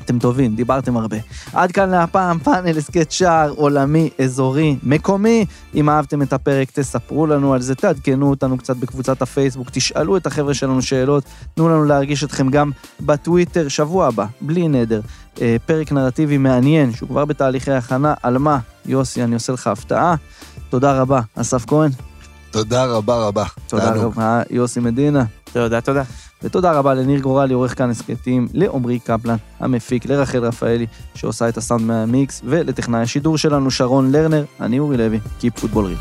אתם טובים, דיברתם הרבה. עד כאן להפעם פאנל הסכת שער עולמי, אזורי, מקומי. אם אהבתם את הפרק, תספרו לנו על זה, תעדכנו אותנו קצת בקבוצת הפייסבוק, תשאלו את החבר'ה שלנו שאלות, תנו לנו להרגיש אתכם גם בטוויטר, שבוע הבא, בלי נדר. אה, פרק נרטיבי מעניין, שהוא כבר בתהליכי הכנה, על מה? יוסי, אני עושה לך הפתעה. תודה רבה, אסף כהן. תודה רבה רבה. תודה. רבה, יוסי מדינה. תודה, תודה. ותודה רבה לניר גורלי, עורך כאן הסכתים, לעמרי קפלן, המפיק, לרחל רפאלי, שעושה את הסאונד מהמיקס, ולטכנאי השידור שלנו, שרון לרנר, אני אורי לוי, קיפ פוטבול ריל.